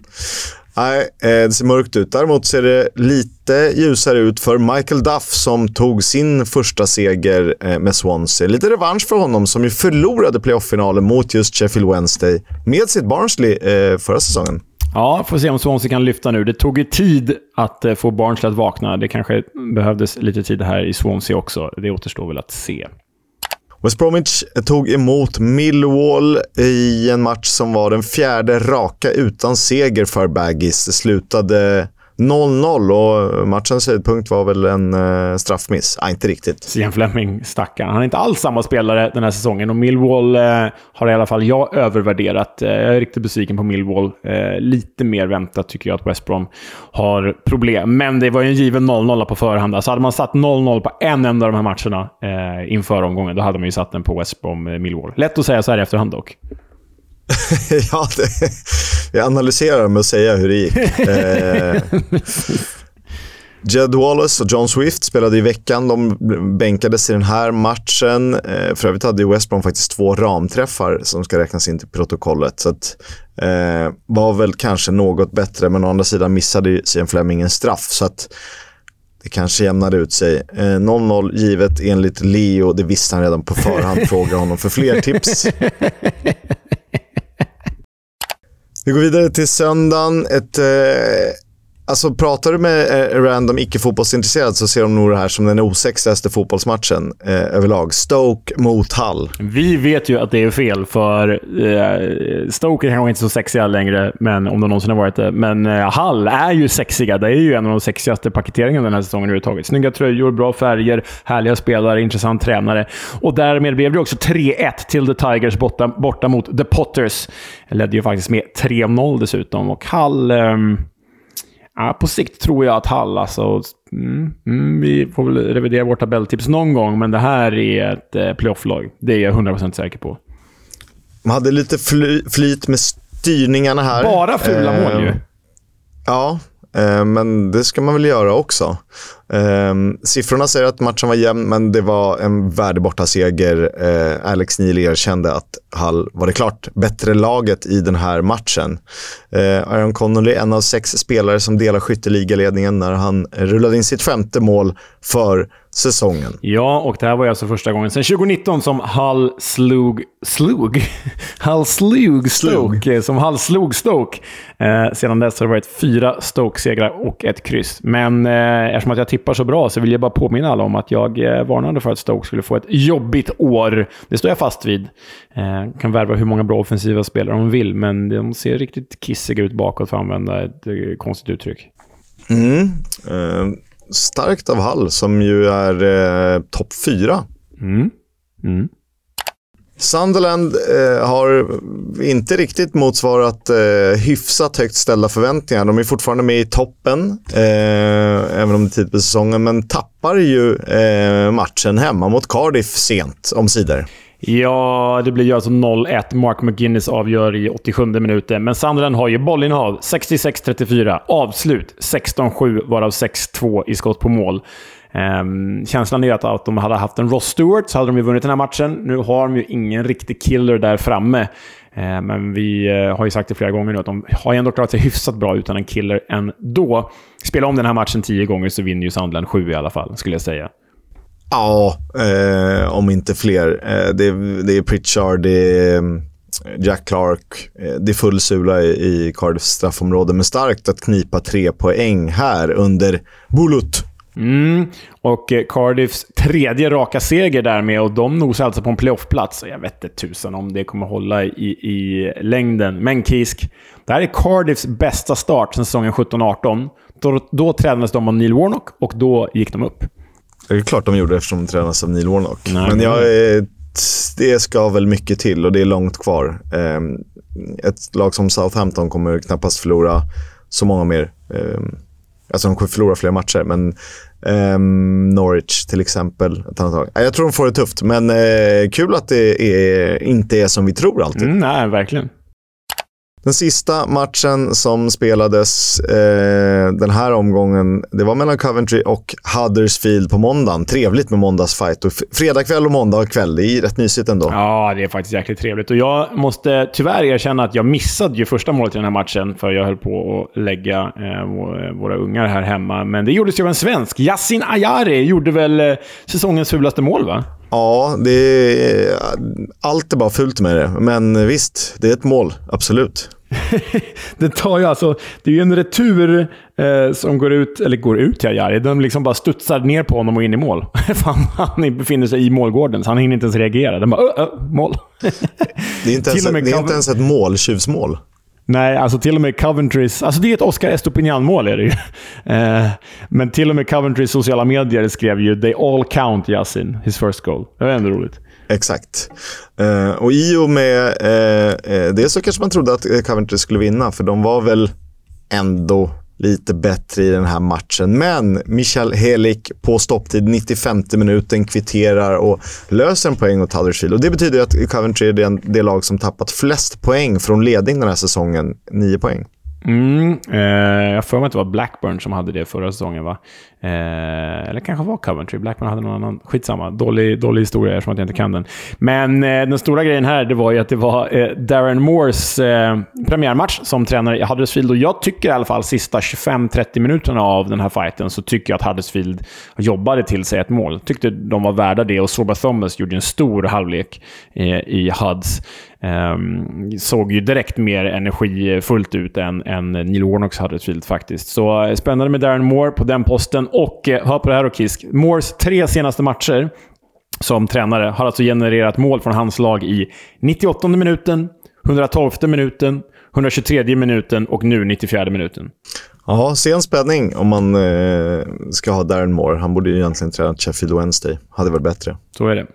Speaker 1: Nej, eh, det ser mörkt ut. Däremot ser det lite ljusare ut för Michael Duff som tog sin första seger eh, med Swansea. Lite revansch för honom som ju förlorade playoff-finalen mot just Sheffield Wednesday med sitt Barnsley eh, förra säsongen.
Speaker 2: Ja, får se om Swansea kan lyfta nu. Det tog ju tid att få Barnsley att vakna. Det kanske behövdes lite tid här i Swansea också. Det återstår väl att se.
Speaker 1: West Bromwich tog emot Millwall i en match som var den fjärde raka utan seger för Baggis. Det slutade 0-0 och matchens höjdpunkt var väl en eh, straffmiss. Nej, inte riktigt.
Speaker 2: Sian Fleming, stackarn. Han är inte alls samma spelare den här säsongen och Millwall eh, har i alla fall jag övervärderat. Eh, jag är riktigt besviken på Millwall. Eh, lite mer väntat tycker jag att West Brom har problem. Men det var ju en given 0-0 på förhand. Alltså hade man satt 0-0 på en enda av de här matcherna eh, inför omgången, då hade man ju satt den på West Brom-Millwall. Eh, Lätt att säga så här i efterhand dock. <laughs>
Speaker 1: ja, det, jag analyserar med att säga hur det gick. eh, Jed Wallace och John Swift spelade i veckan. De bänkades i den här matchen. Eh, för övrigt hade West Brom faktiskt två ramträffar som ska räknas in till protokollet. Så att, eh, var väl kanske något bättre, men å andra sidan missade Sian Fleming en straff. Så att det kanske jämnade ut sig. 0-0 eh, givet enligt Leo. Det visste han redan på förhand. <laughs> Fråga honom för fler tips. Vi går vidare till söndagen. Ett, eh, alltså pratar du med eh, random icke-fotbollsintresserad så ser de nog det här som den osexigaste fotbollsmatchen eh, överlag. Stoke mot Hull.
Speaker 2: Vi vet ju att det är fel, för eh, Stoke är kanske inte så sexiga längre, men, om de någonsin har varit det. Men eh, Hull är ju sexiga. Det är ju en av de sexigaste paketeringarna den här säsongen överhuvudtaget. Snygga tröjor, bra färger, härliga spelare, intressant tränare. Och därmed blev det också 3-1 till The Tigers borta, borta mot The Potters. ledde ju faktiskt med 3-0 dessutom. Och Hall... Ehm, Eh, ja, på sikt tror jag att Hall, alltså... Mm, mm, vi får väl revidera vårt tabelltips någon gång, men det här är ett eh, playoff-lag. Det är jag 100% säker på.
Speaker 1: Man hade lite fly, flyt med styrningarna här.
Speaker 2: Bara fula eh, mål ju.
Speaker 1: Ja, Eh, men det ska man väl göra också. Eh, siffrorna säger att matchen var jämn, men det var en värdig bortaseger. Eh, Alex Neil erkände att Hall var det klart bättre laget i den här matchen. Aaron Connolly, en av sex spelare som delar skytteligaledningen när han rullade in sitt femte mål för säsongen.
Speaker 2: Ja, och det här var alltså första gången sedan 2019 som Hull slog... Slog? <laughs> Hull slog Stoke. Slug. Som Hull slog Stoke. Eh, sedan dess har det varit fyra Stoke-segrar och ett kryss. Men eh, eftersom att jag tippar så bra så vill jag bara påminna alla om att jag eh, varnade för att Stoke skulle få ett jobbigt år. Det står jag fast vid. Eh, kan värva hur många bra offensiva spelare de vill, men de ser riktigt kissiga ut bakåt för att använda ett eh, konstigt uttryck.
Speaker 1: Mm. Uh starkt av Hall som ju är eh, topp fyra
Speaker 2: Mm. Mm.
Speaker 1: Sunderland eh, har inte riktigt motsvarat eh, hyfsat högt ställda förväntningar. De är fortfarande med i toppen, eh, även om det är tid på säsongen, men tappar ju eh, matchen hemma mot Cardiff sent omsider.
Speaker 2: Ja, det blir ju alltså 0-1. Mark McGuinness avgör i 87 minuten. Men Sunderland har ju bollinnehav 66-34. Avslut 16-7, varav 6-2 i skott på mål. Um, känslan är ju att, att de hade haft en Ross Stewart så hade de ju vunnit den här matchen. Nu har de ju ingen riktig killer där framme. Uh, men vi uh, har ju sagt det flera gånger nu att de har ändå klarat sig hyfsat bra utan en killer ändå. Spela om den här matchen tio gånger så vinner ju Sandland sju i alla fall, skulle jag säga.
Speaker 1: Ja, eh, om inte fler. Eh, det, det, är Pritchard, det är mm, Jack Clark. Eh, det är full sula i, i Cardiffs straffområde, men starkt att knipa tre poäng här under Bulut.
Speaker 2: Mm. Och eh, Cardiffs tredje raka seger därmed och de nosar alltså på en playoffplats. Jag vet inte tusan om det kommer hålla i, i längden. Men Kisk, det här är Cardiffs bästa start sen säsongen 17-18. Då, då tränades de av Neil Warnock och då gick de upp.
Speaker 1: Det är klart de gjorde eftersom de tränas av Neil Warnock. Nej, men jag, det ska väl mycket till och det är långt kvar. Ehm, ett lag som Southampton kommer knappast förlora så många mer. Alltså de kommer förlora fler matcher, men Um, Norwich till exempel. Ett annat lag. Jag tror de får det tufft, men uh, kul att det är, inte är som vi tror alltid.
Speaker 2: Mm, nej, verkligen.
Speaker 1: Den sista matchen som spelades eh, den här omgången, det var mellan Coventry och Huddersfield på måndagen. Trevligt med måndagsfight. Och fredag kväll och måndag kväll, det är rätt mysigt ändå.
Speaker 2: Ja, det är faktiskt jäkligt trevligt. Och jag måste tyvärr erkänna att jag missade ju första målet i den här matchen, för jag höll på att lägga eh, eh våra ungar här hemma. Men det gjordes ju av en svensk. Yasin Ayari gjorde väl eh, säsongens fulaste mål, va?
Speaker 1: Ja, det är, allt är bara fult med det. Men visst, det är ett mål. Absolut. <laughs>
Speaker 2: det tar ju alltså... Det är ju en retur eh, som går ut, eller går ut till Ajari. Den liksom bara studsar ner på honom och in i mål. <laughs> Fan, han befinner sig i målgården, så han hinner inte ens reagera. Den bara ö, ö, mål.
Speaker 1: det är inte <laughs> ens, ett, det är inte ens ett måltjuvsmål.
Speaker 2: Nej, alltså till och med Coventrys... Alltså det är ett Oscar Estopinian-mål är det ju. <laughs> Eh, men till och med Coventrys sociala medier skrev ju “They all count Yasin, his first goal”. Det var ändå roligt.
Speaker 1: Exakt. Eh, och i och med eh, eh det så kanske man trodde att Coventry skulle vinna, för de var väl ändå lite bättre i den här matchen. Men Michal Helik på stopptid 95 minuten kvitterar och löser en poäng åt Huddersfield. Och det betyder att Coventry är det, det lag som tappat flest poäng från ledning den här säsongen. Nio poäng.
Speaker 2: Mm, eh, jag får mig att det var Blackburn som hade det förra säsongen, va? Eh, eller kanske var Coventry. Blackburn hade någon annan. Skitsamma. Dålig, dålig historia eftersom jag inte kan den. Men eh, den stora grejen här det var ju att det var eh, Darren Moores eh, premiärmatch som tränare i Huddersfield. Och jag tycker i alla fall sista 25-30 minuterna av den här fighten så tycker jag att Huddersfield jobbade till sig ett mål. Tyckte de var värda det och Sorba Thomas gjorde en stor halvlek eh, i Huds. Um, såg ju direkt mer energifullt ut än, än Neil Warnocks Huddersfield faktiskt. Så eh, spännande med Darren Moore på den posten. Och eh, hör på det här och Kisk. Moores tre senaste matcher som tränare har alltså genererat mål från hans lag i 98 minuten, 112 minuten, 123 minuten och nu 94 minuten.
Speaker 1: Ja, sen spänning om man eh, ska ha Darren Moore. Han borde ju egentligen träna Sheffield Wednesday. Hade varit bättre.
Speaker 2: Så är det.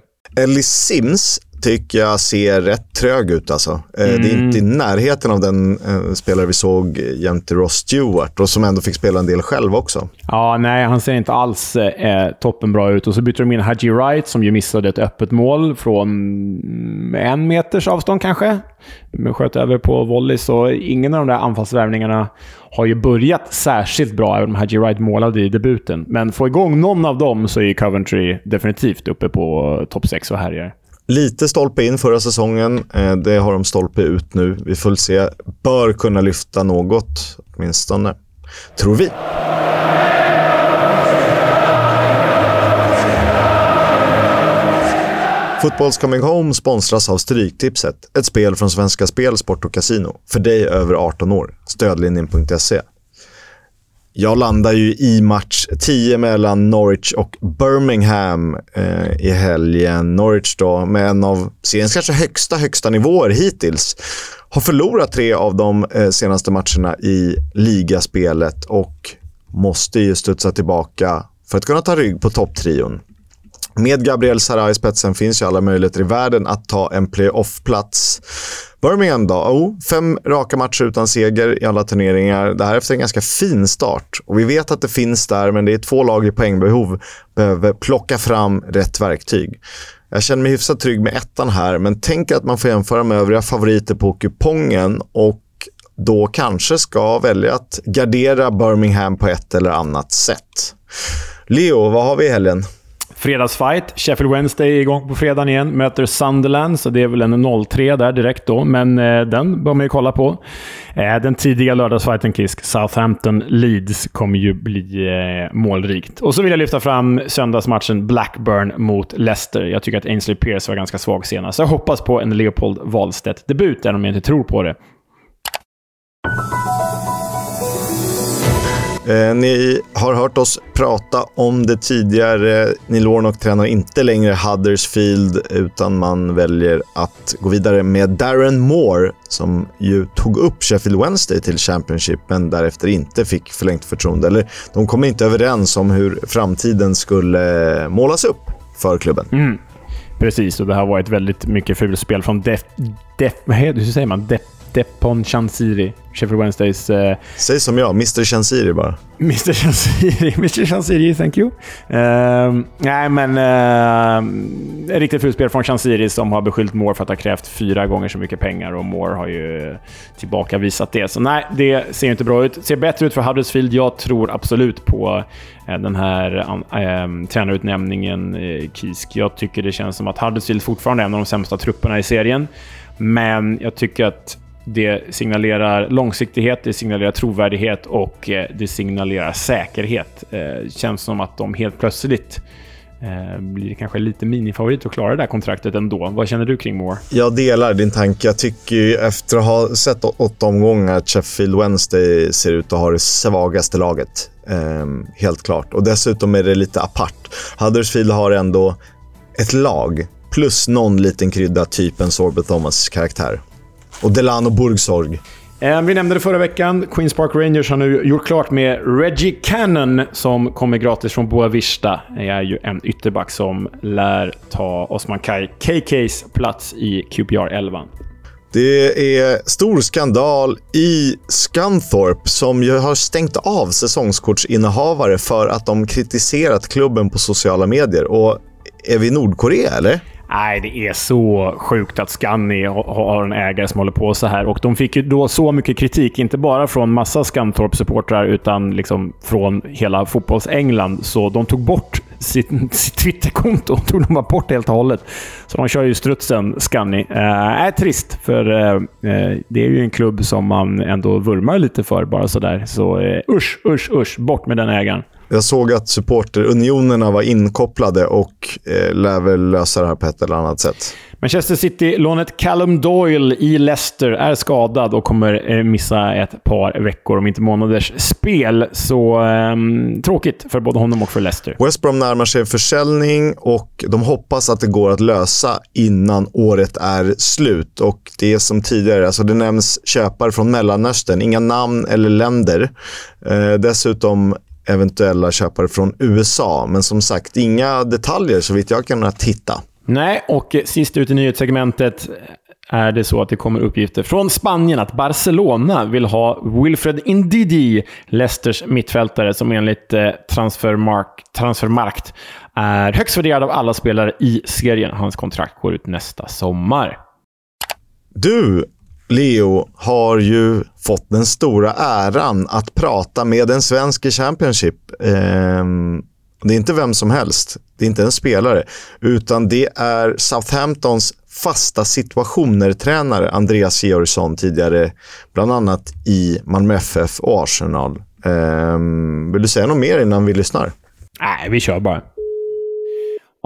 Speaker 1: Ellie Sims tycker jag ser rätt trög ut. Alltså. Mm. Det är inte i mm. närheten av den eh, spelare vi såg jämte Ross Stewart och som ändå fick spela en del själv också.
Speaker 2: Ja, nej, han ser inte alls eh, toppenbra ut. Och så byter de in Haji Wright som ju missade ett öppet mål från en meters avstånd kanske. Men sköt över på volley, så ingen av de där anfallsvärvningarna har ju börjat särskilt bra, även om Haji Wright målade i debuten. Men få igång någon av dem så är Coventry definitivt uppe på topp 6 och härjar.
Speaker 1: Lite stolpe in förra säsongen. Eh, det har de stolpe ut nu. Vi får se. Bör kunna lyfta något, åtminstone. Tror vi. Fotbolls Coming Home sponsras av Stryktipset. Ett spel från Svenska Spel, Sport och Casino. För dig över 18 år. Stödlinjen.se. Jag landar ju i match 10 mellan Norwich och Birmingham eh, i helgen. Norwich då, med en av seriens kanske högsta, högsta nivåer hittills, har förlorat tre av de eh, senaste matcherna i ligaspelet och måste ju studsa tillbaka för att kunna ta rygg på topptrion. Med Gabriel Sarra i spetsen finns ju alla möjligheter i världen att ta en playoff-plats. Birmingham då? Oh, fem raka matcher utan seger i alla turneringar. Det här efter en ganska fin start. Och vi vet att det finns där, men det är två lag i poängbehov. Behöver plocka fram rätt verktyg. Jag känner mig hyfsat trygg med ettan här, men tänk att man får jämföra med övriga favoriter på kupongen och då kanske ska välja att gardera Birmingham på ett eller annat sätt. Leo, vad har vi i helgen?
Speaker 2: Fredagsfight. Sheffield Wednesday är igång på fredagen igen. Möter Sunderland, så det är väl en 0-3 där direkt då. Men eh, den bör man ju kolla på. Eh, den tidiga lördagsfighten, Kisk. Southampton-Leeds kommer ju bli eh, målrikt. Och så vill jag lyfta fram söndagsmatchen Blackburn mot Leicester. Jag tycker att Ainsley Pierce var ganska svag senast. Jag hoppas på en Leopold Wahlstedt-debut, även om jag inte tror på det.
Speaker 1: Eh, ni har hört oss prata om det tidigare. Neil Warnock tränar inte längre Huddersfield utan man väljer att gå vidare med Darren Moore som ju tog upp Sheffield Wednesday till Championship men därefter inte fick förlängt förtroende. Eller de kom inte överens om hur framtiden skulle målas upp för klubben.
Speaker 2: Mm. Precis, och det har varit väldigt mycket fulspel från Def... Def hur säger man? Def Depon Chansiri, Sheffield Wednesdays... Eh,
Speaker 1: Säg som jag, Mr Chansiri bara.
Speaker 2: Mr Chansiri, <laughs> Mr Chansiri, thank you. Uh, nej, men uh, riktigt fult spel från Chansiri som har beskyllt Moore för att ha krävt fyra gånger så mycket pengar och Moore har ju tillbakavisat det. Så nej, det ser inte bra ut. Ser bättre ut för Huddersfield. Jag tror absolut på uh, den här uh, tränarutnämningen, uh, Kisk. Jag tycker det känns som att Huddersfield fortfarande är en av de sämsta trupperna i serien. Men jag tycker att det signalerar långsiktighet, det signalerar trovärdighet och eh, det signalerar säkerhet. Det känns som att de helt plötsligt eh, blir kanske lite minifavorit att klara det där kontraktet ändå. Vad känner du kring Moore?
Speaker 1: Jag delar din tanke. Jag tycker efter att ha sett åtta omgångar att Sheffield Wednesday ser ut att ha det svagaste laget. Ehm, helt klart. Och dessutom är det lite apart. Huddersfield har ändå ett lag plus någon liten krydda, typ en Sorbet Thomas karaktär. Och Delano Burgsorg.
Speaker 2: Eh, vi nämnde det förra veckan. Queens Park Rangers har nu gjort klart med Reggie Cannon som kommer gratis från Boavista. Det är ju en ytterback som lär ta Osman Kai KKs plats i QPR 11.
Speaker 1: Det är stor skandal i Scunthorpe som ju har stängt av säsongskortsinnehavare för att de kritiserat klubben på sociala medier. Och är vi i Nordkorea eller?
Speaker 2: Nej, det är så sjukt att Scanny har en ägare som håller på så här. Och de fick ju då så mycket kritik, inte bara från massa Scunthorpe-supportrar, utan liksom från hela fotbolls-England. Så de tog bort sitt, sitt Twitterkonto. tog de bara bort helt och hållet. Så de kör ju strutsen, Scanny. Eh, är trist, för eh, eh det är ju en klubb som man ändå vurmar lite för, bara sådär. Så eh, usch, usch, usch. Bort med den ägaren.
Speaker 1: Jag såg att supporterunionerna var inkopplade och eh, lär väl lösa det här på ett eller annat sätt.
Speaker 2: Manchester City-lånet Callum Doyle i Leicester är skadad och kommer eh, missa ett par veckor, om inte månaders, spel. Så eh, tråkigt för både honom och för Leicester.
Speaker 1: West Brom närmar sig försäljning och de hoppas att det går att lösa innan året är slut. Och det är som tidigare, alltså det nämns köpare från Mellanöstern, inga namn eller länder. Eh, dessutom eventuella köpare från USA. Men som sagt, inga detaljer så vitt jag kan titta.
Speaker 2: Nej, och sist ut i nyhetssegmentet är det så att det kommer uppgifter från Spanien att Barcelona vill ha Wilfred Indidi, Leicesters mittfältare, som enligt eh, Transfermark, Transfermarkt är högst värderad av alla spelare i serien. Hans kontrakt går ut nästa sommar.
Speaker 1: Du, Leo har ju fått den stora äran att prata med en svensk i Championship. Ehm, det är inte vem som helst, det är inte en spelare, utan det är Southamptons fasta situationer-tränare Andreas Georgsson tidigare, bland annat i Malmö FF och Arsenal. Ehm, vill du säga något mer innan vi lyssnar?
Speaker 2: Nej, vi kör bara.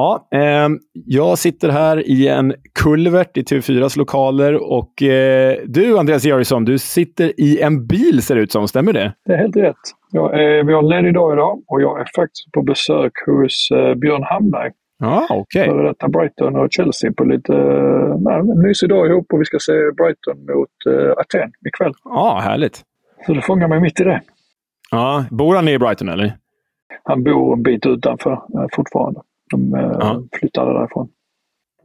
Speaker 2: Ja, eh, jag sitter här i en kulvert i TV4s lokaler och eh, du, Andreas Georgsson, du sitter i en bil ser det ut som. Stämmer det?
Speaker 3: Det är helt rätt. Jag är, vi har ledig dag idag och jag är faktiskt på besök hos eh, Björn Hamberg.
Speaker 2: Ja, ah, okej.
Speaker 3: Okay. Före detta Brighton och Chelsea på lite nej, en mysig dag ihop och vi ska se Brighton mot eh, Aten ikväll.
Speaker 2: Ja, ah, härligt.
Speaker 3: Så det fångar mig mitt i det.
Speaker 2: Ja, bor han i Brighton eller?
Speaker 3: Han bor en bit utanför eh, fortfarande. De ja. flyttade därifrån.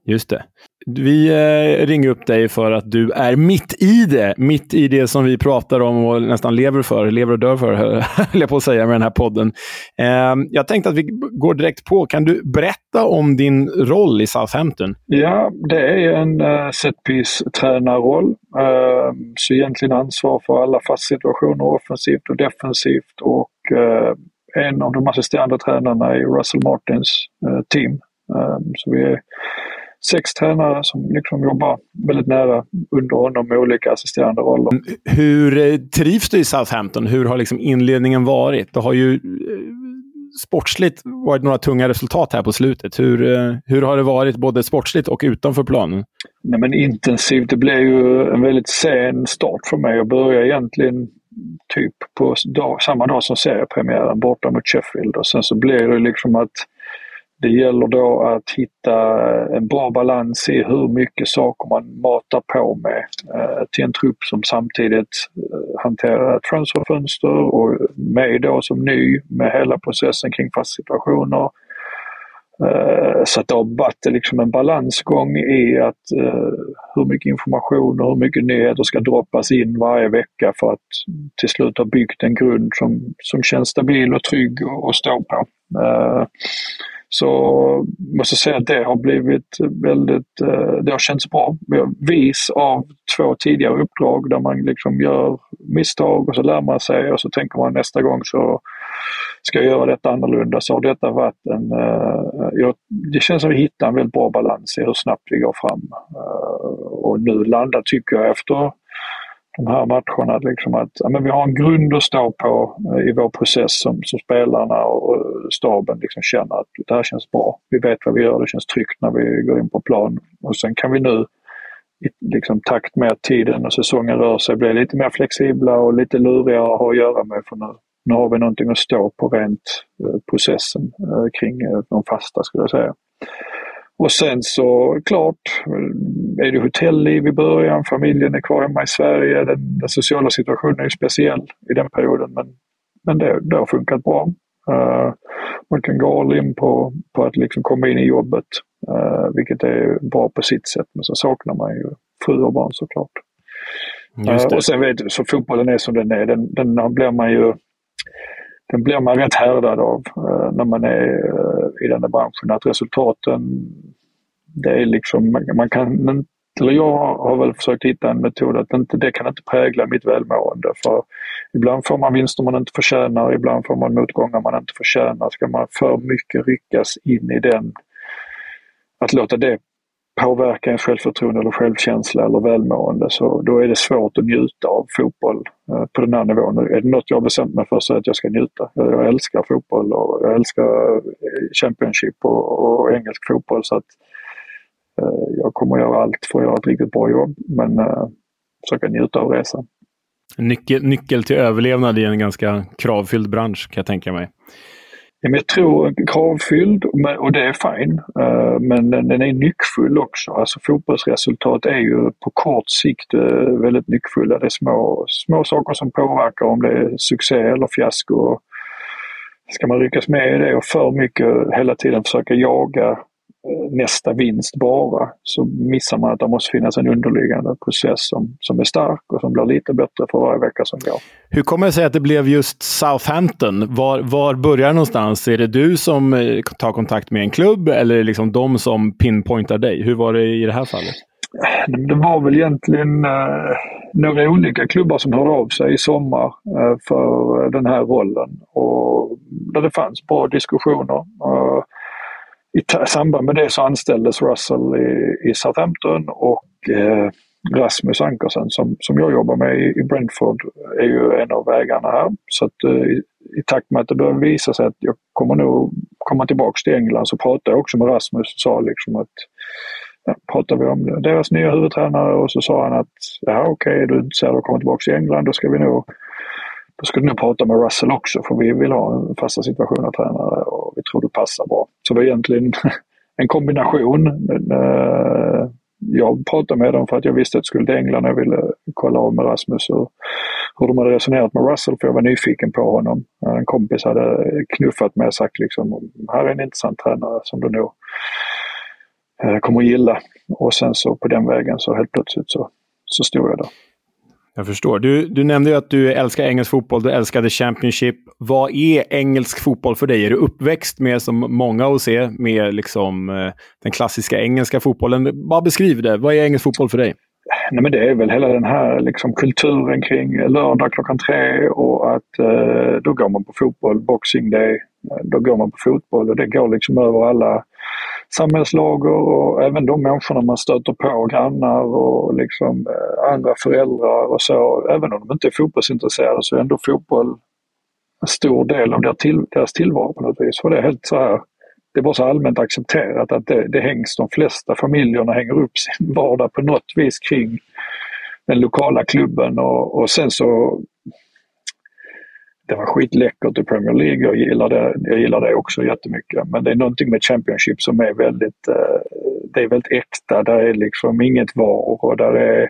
Speaker 2: Just det. Vi eh, ringer upp dig för att du är mitt i det. Mitt i det som vi pratar om och nästan lever för, lever och dör för, <laughs> höll jag på att säga med den här podden. Eh, jag tänkte att vi går direkt på. Kan du berätta om din roll i Southampton?
Speaker 3: Ja, det är en uh, setpiece-tränarroll. Uh, så egentligen ansvar för alla fast situationer offensivt och defensivt. Och en av de assisterande tränarna är Russell Martins uh, team. Uh, så vi är sex tränare som liksom jobbar väldigt nära under honom med olika assisterande roller. Mm,
Speaker 2: hur eh, trivs du i Southampton? Hur har liksom inledningen varit? Det har ju eh, sportsligt varit några tunga resultat här på slutet. Hur, eh, hur har det varit både sportsligt och utanför planen?
Speaker 3: Nej, men intensivt. Det blev ju en väldigt sen start för mig. Jag började egentligen typ på dag, samma dag som seriepremiären borta mot Sheffield och sen så blir det liksom att det gäller då att hitta eh, en bra balans i hur mycket saker man matar på med eh, till en trupp som samtidigt eh, hanterar transferfönster och mig då som ny med hela processen kring fast situationer. Eh, så att det har varit liksom en balansgång i att eh, hur mycket information och hur mycket nyheter ska droppas in varje vecka för att till slut ha byggt en grund som, som känns stabil och trygg att stå på. Eh, så måste jag säga att det har blivit väldigt, det har känts bra. Vis av två tidigare uppdrag där man liksom gör misstag och så lär man sig och så tänker man nästa gång så ska jag göra detta annorlunda. Så har detta varit en, eh, det känns som att vi hittar en väldigt bra balans i hur snabbt vi går fram. Eh, och nu landar, tycker jag, efter de här matcherna. Liksom att ja, men vi har en grund att stå på eh, i vår process som, som spelarna och staben liksom känner att det här känns bra. Vi vet vad vi gör, det känns tryggt när vi går in på plan. Och sen kan vi nu i liksom, takt med att tiden och säsongen rör sig bli lite mer flexibla och lite lurigare att ha att göra med. För nu, nu har vi någonting att stå på rent eh, processen eh, kring eh, de fasta skulle jag säga. Och sen så klart är det hotellliv i början, familjen är kvar hemma i Sverige. Den, den sociala situationen är ju speciell i den perioden men, men det, det har funkat bra. Uh, man kan gå all in på, på att liksom komma in i jobbet, uh, vilket är bra på sitt sätt. Men så saknar man ju fru och barn såklart. Uh, och sen vet du, så fotbollen är som den är. Den, den blir man ju den blir man rätt härdad av eh, när man är eh, i den här branschen. Att resultaten, det är liksom, man kan eller jag har väl försökt hitta en metod att inte, det kan inte prägla mitt välmående. För ibland får man vinster man inte förtjänar, ibland får man motgångar man inte förtjänar. Ska man för mycket ryckas in i den, att låta det påverka ens självförtroende eller självkänsla eller välmående så då är det svårt att njuta av fotboll eh, på den här nivån. Är det något jag har bestämt mig för så är det att jag ska njuta. Jag älskar fotboll och jag älskar eh, Championship och, och engelsk fotboll så att eh, jag kommer göra allt för att göra ett riktigt bra jobb men eh, försöka njuta av resan.
Speaker 2: Nyckel, nyckel till överlevnad i en ganska kravfylld bransch kan jag tänka mig.
Speaker 3: Jag tror kravfylld och det är fine, eh, men den är nyckfull också. Alltså fotbollsresultat är ju på kort sikt eh, väldigt nyckfulla. Det är små, små saker som påverkar om det är succé eller fiasko. Ska man lyckas med i det och för mycket hela tiden försöka jaga nästa vinst bara så missar man att det måste finnas en underliggande process som, som är stark och som blir lite bättre för varje vecka som går.
Speaker 2: Hur kommer det sig att det blev just Southampton? Var, var börjar det någonstans? Är det du som eh, tar kontakt med en klubb eller är det liksom de som pinpointar dig? Hur var det i det här fallet?
Speaker 3: Det var väl egentligen eh, några olika klubbar som hörde av sig i sommar eh, för den här rollen och där det fanns bra diskussioner. Eh, i samband med det så anställdes Russell i, i Southampton och eh, Rasmus Ankersen som, som jag jobbar med i, i Brentford är ju en av vägarna här. Så att eh, i, i takt med att det börjar visa sig att jag kommer nog komma tillbaks till England så pratade jag också med Rasmus och sa liksom att ja, pratade vi om deras nya huvudtränare och så sa han att ja okej, okay, är du intresserad av att komma tillbaks till England då ska vi nog då ska du nog prata med Russell också för vi vill ha en fasta situation av tränare och vi tror det passar bra. Så det var egentligen <laughs> en kombination. Eh, jag pratade med dem för att jag visste att jag skulle till England och jag ville kolla av med Rasmus hur, hur de hade resonerat med Russell, för jag var nyfiken på honom. En kompis hade knuffat mig och sagt liksom, här är en intressant tränare som du nog eh, kommer att gilla. Och sen så på den vägen så helt plötsligt så, så stod jag där.
Speaker 2: Jag förstår. Du, du nämnde ju att du älskar engelsk fotboll, du älskade Championship. Vad är engelsk fotboll för dig? Är du uppväxt med, som många hos er, med liksom, eh, den klassiska engelska fotbollen? Bara beskriv det. Vad är engelsk fotboll för dig?
Speaker 3: Nej, men det är väl hela den här liksom, kulturen kring lördag klockan tre och att eh, då går man på fotboll, boxing day, då går man på fotboll och det går liksom över alla samhällslager och även de människorna man stöter på, grannar och liksom eh, andra föräldrar och så. Även om de inte är fotbollsintresserade så är ändå fotboll en stor del av deras, till, deras tillvaro på något vis. För det är helt så här, det är bara så allmänt accepterat att det, det hängs, de flesta familjerna hänger upp sin <laughs> vardag på något vis kring den lokala klubben och, och sen så det var skitläckert i Premier League. Jag gillar, det, jag gillar det också jättemycket. Men det är någonting med Championship som är väldigt, eh, det är väldigt äkta. Där är liksom inget var och där är,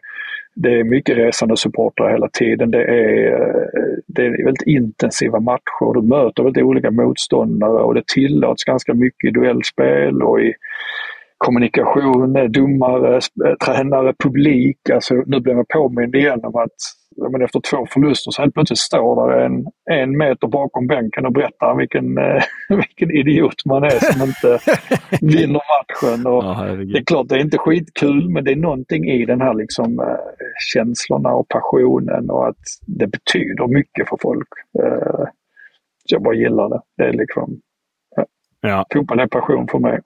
Speaker 3: det är mycket resande supportrar hela tiden. Det är, eh, det är väldigt intensiva matcher. Du möter väldigt olika motståndare och det tillåts ganska mycket i duellspel och i kommunikation, domare, eh, tränare, publik. Alltså, nu blir man påmind igen om att men efter två förluster så helt plötsligt står där en, en meter bakom bänken och berättar vilken, eh, <laughs> vilken idiot man är som inte <laughs> vinner matchen. Och
Speaker 2: Ja,
Speaker 3: det är klart, det är inte skitkul, men det är någonting i den här liksom, eh, känslorna och passionen och att det betyder mycket för folk. Eh, så jag bara gillar det. Det är liksom,
Speaker 2: Ja.
Speaker 3: fotboll är passion för mig.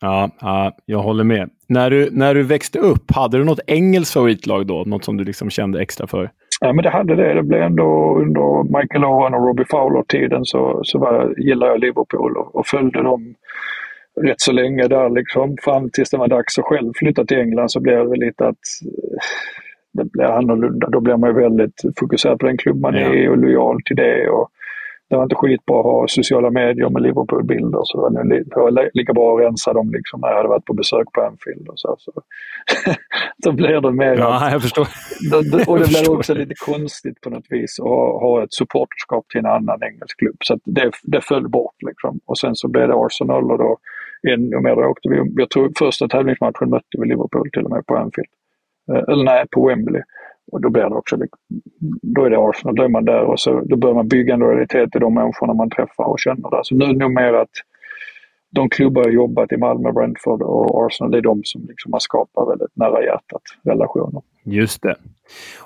Speaker 2: Ja, ja, jag håller med. När du, när du växte upp, hade du något engelskt favoritlag då? Något som du liksom kände extra för?
Speaker 3: Ja, men det hade det. Det blev ändå under Michael Owen och Robbie Fowler-tiden så, så var, gillade jag Liverpool och, och följde dem rätt så länge där liksom. Fram tills det var dags att själv flytta till England så blev det väl lite att eh, det blev annorlunda. Då blir man ju väldigt fokuserad på den klubb man
Speaker 2: Ja.
Speaker 3: är och lojal till det. Och det var inte skitbra att ha sociala medier med Liverpool-bilder så det var det li- lika bra att rensa dem liksom när jag hade varit på besök på Anfield. Och så, så. <laughs> så blir det mer att
Speaker 2: Ja, jag förstår.
Speaker 3: och det <laughs> blir också lite konstigt på något vis att ha, ha ett supporterskap till en annan engelsk klubb. Så det, det föll bort. Liksom. Och sen så blev det Arsenal och då ännu mer. Då åkte vi, jag tror första tävlingsmatchen mötte vi Liverpool till och med på Anfield. Eh, Eller nej, på Wembley. Och då blir det också, då är det Arsenal, då är man där och så, då börjar man bygga en lojalitet till de människorna man träffar och känner där. Så nu är det nog mer att de klubbar jag jobbat i Malmö, Brentford och Arsenal, det är de som liksom har skapat väldigt nära hjärtat relationer.
Speaker 2: Just det.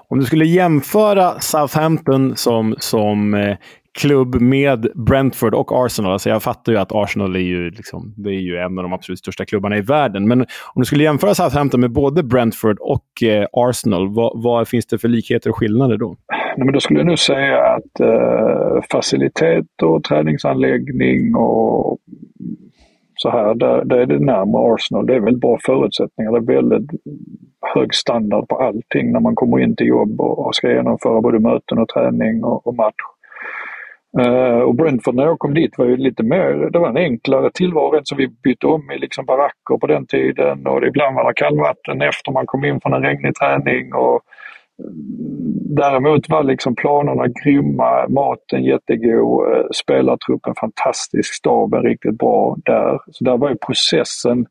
Speaker 2: Om du skulle jämföra Southampton som, som eh, klubb med Brentford och Arsenal. Alltså jag fattar ju att Arsenal är ju, liksom, det är ju en av de absolut största klubbarna i världen. Men om du skulle jämföra Southampton med både Brentford och eh, Arsenal, vad, vad finns det för likheter och skillnader då?
Speaker 3: Nej, men då skulle jag nog säga att eh, facilitet och träningsanläggning och så här, där, där är det närmare Arsenal. Det är väldigt bra förutsättningar. Det är väldigt hög standard på allting när man kommer in till jobb och, och ska genomföra både möten och träning och, och match. Eh, och Brentford när jag kom dit var ju lite mer, det var en enklare tillvaro så vi bytte om i liksom baracker på den tiden och det ibland var det kallvatten efter man kom in från en regnig träning. Och, mm, Däremot var liksom planerna grymma, maten jättegod, eh, spelartruppen fantastisk, staben riktigt bra där. Så där var ju processen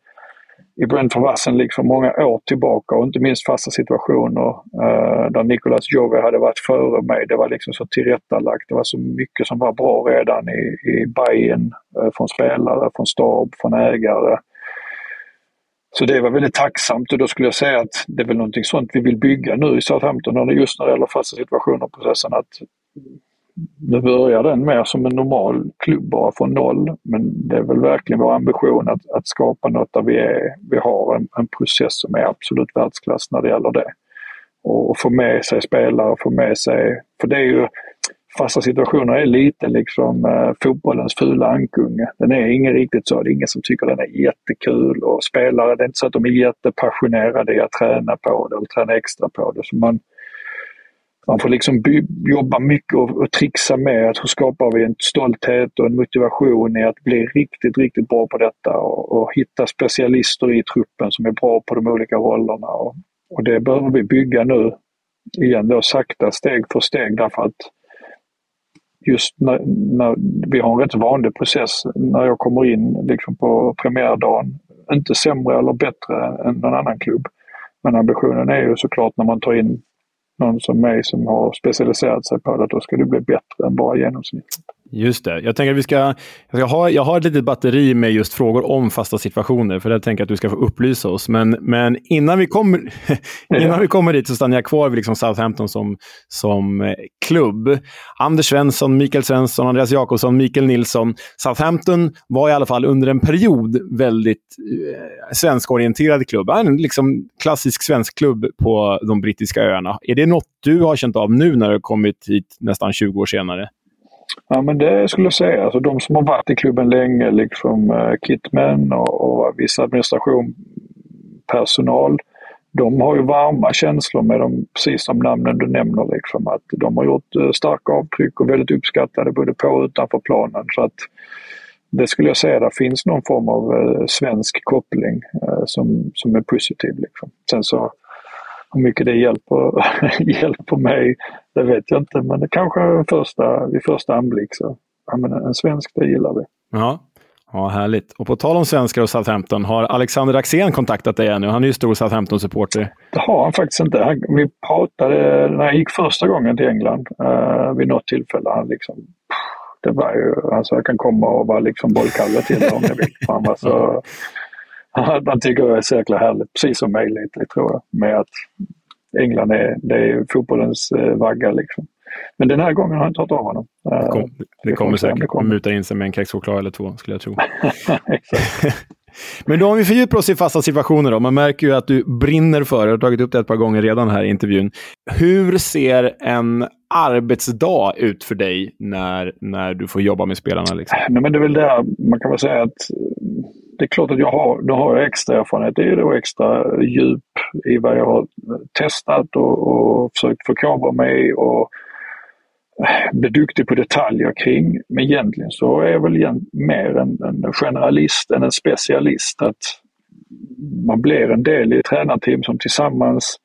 Speaker 3: i Brentford Vassen liksom många år tillbaka och inte minst fasta situationer eh, där Nicolas Jove hade varit före mig. Det var liksom så tillrättalagt. Det var så mycket som var bra redan i, i Bayern eh, från spelare, från stab, från ägare. Så det var väldigt tacksamt och då skulle jag säga att det är väl någonting sånt vi vill bygga nu i Southampton, just när det gäller fasta situationer och processen. Att nu börjar den mer som en normal klubb bara från noll. Men det är väl verkligen vår ambition att, att skapa något där vi, är, vi har en, en process som är absolut världsklass när det gäller det. Och, och få med sig spelare, få med sig... För det är ju... Fasta situationer är lite liksom eh, fotbollens fula ankunge. Den är ingen riktigt så. Det är ingen som tycker den är jättekul och spelare, det är inte så att de är jättepassionerade i att träna på det eller träna extra på det. Så man, man får liksom by- jobba mycket och, och trixa med att hur skapar vi en stolthet och en motivation i att bli riktigt, riktigt bra på detta och, och hitta specialister i truppen som är bra på de olika rollerna. Och, och det behöver vi bygga nu igen då sakta steg för steg därför att just när, när, vi har en rätt vanlig process när jag kommer in liksom på premiärdagen. Inte sämre eller bättre än någon annan klubb. Men ambitionen är ju såklart när man tar in någon som mig som har specialiserat sig på det, då ska det bli bättre än bara genomsnittet.
Speaker 2: Just det. Jag tänker att vi ska... Jag, ska ha, jag har ett litet batteri med just frågor om fasta situationer, för det tänker jag att du ska få upplysa oss. Men, men innan, vi kommer, <laughs> innan vi kommer dit så stannar jag kvar vid liksom Southampton som, som eh, klubb. Anders Svensson, Mikael Svensson, Andreas Jakobsson, Mikael Nilsson. Southampton var i alla fall under en period väldigt eh, svenskorienterad klubb. En liksom klassisk svensk klubb på de brittiska öarna. Är det något du har känt av nu när du kommit hit nästan 20 år senare?
Speaker 3: Ja, men det skulle jag säga. Alltså, de som har varit i klubben länge, liksom uh, och, och viss administration, personal, de har ju varma känslor med dem, precis som namnen du nämner. Liksom, att de har gjort uh, starka avtryck och väldigt uppskattade både på och utanför planen. Så att, det skulle jag säga, där finns någon form av uh, svensk koppling uh, som, som är positiv. Liksom. Sen så hur mycket det hjälper, <laughs> hjälper mig, det vet jag inte. Men det kanske första, vid första anblick så, ja men en svensk, det gillar vi.
Speaker 2: Ja. Ja, härligt. Och på tal om svenskar och Southampton, har Alexander Axén kontaktat dig ännu? Han är ju stor Southampton-supporter.
Speaker 3: Det har han faktiskt inte. Han, vi pratade när jag gick första gången till England uh, vid något tillfälle. Han liksom, det var ju, alltså jag kan komma och vara liksom bollkalle till om jag vill. Han var så, <laughs> <laughs> han tycker det är så jäkla härligt, precis som mig lite tror jag. Med att England är, det är fotbollens eh, vagga liksom. Men den här gången har jag inte hört av honom.
Speaker 2: Det, kom, det kommer säkert. Han mutar in sig med en kexchoklad eller två, skulle jag tro. <laughs> <laughs> Men då om vi fördjupar oss i fasta situationer då. Man märker ju att du brinner för det. Jag har tagit upp det ett par gånger redan här i intervjun. Hur ser en arbetsdag ut för dig när, när du får jobba med spelarna? Liksom?
Speaker 3: Nej, men det är väl där man kan väl säga att det är klart att jag har, då har jag extra erfarenhet. Det är då extra djup i vad jag har testat och, och försökt förkovra mig och eh, bli duktig på detaljer kring. Men egentligen så är jag väl mer en, en generalist än en specialist. Att man blir en del i ett tränarteam som tillsammans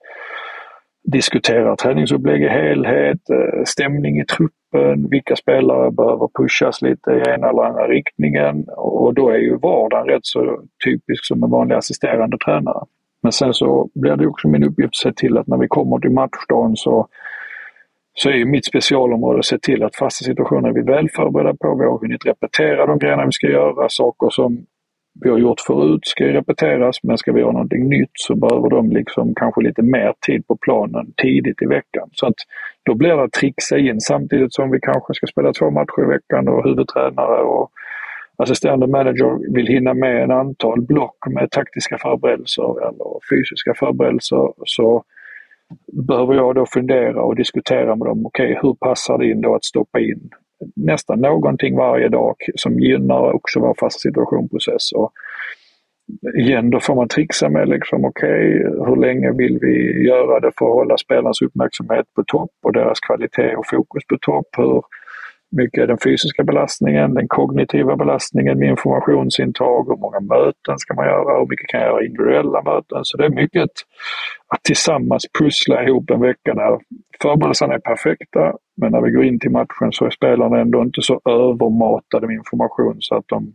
Speaker 3: diskuterar träningsupplägg i helhet, eh, stämning i truppen, vilka spelare behöver pushas lite i ena eller andra riktningen. Och då är ju vardagen rätt så typisk som en vanlig assisterande tränare. Men sen så blir det också min uppgift att se till att när vi kommer till matchdagen så, så är mitt specialområde att se till att fasta situationer är vi väl förberedda på. Vi har hunnit repetera de grejerna vi ska göra, saker som vi har gjort förut ska ju repeteras, men ska vi göra någonting nytt så behöver de liksom kanske lite mer tid på planen tidigt i veckan. Så att då blir det att trixa in samtidigt som vi kanske ska spela två matcher i veckan och huvudtränare och assisterande manager vill hinna med en antal block med taktiska förberedelser eller fysiska förberedelser så behöver jag då fundera och diskutera med dem. Okej, okay, hur passar det in då att stoppa in nästan någonting varje dag som gynnar också vår fasta situationprocess. Och igen, då får man trixa med liksom, okej, okay, hur länge vill vi göra det för att hålla spelarnas uppmärksamhet på topp och deras kvalitet och fokus på topp? Hur mycket är den fysiska belastningen, den kognitiva belastningen med informationsintag, hur många möten ska man göra, hur mycket kan jag göra individuella möten? Så det är mycket att tillsammans pussla ihop en vecka när förberedelserna är perfekta, men när vi går in till matchen så är spelarna ändå inte så övermatade med information så att de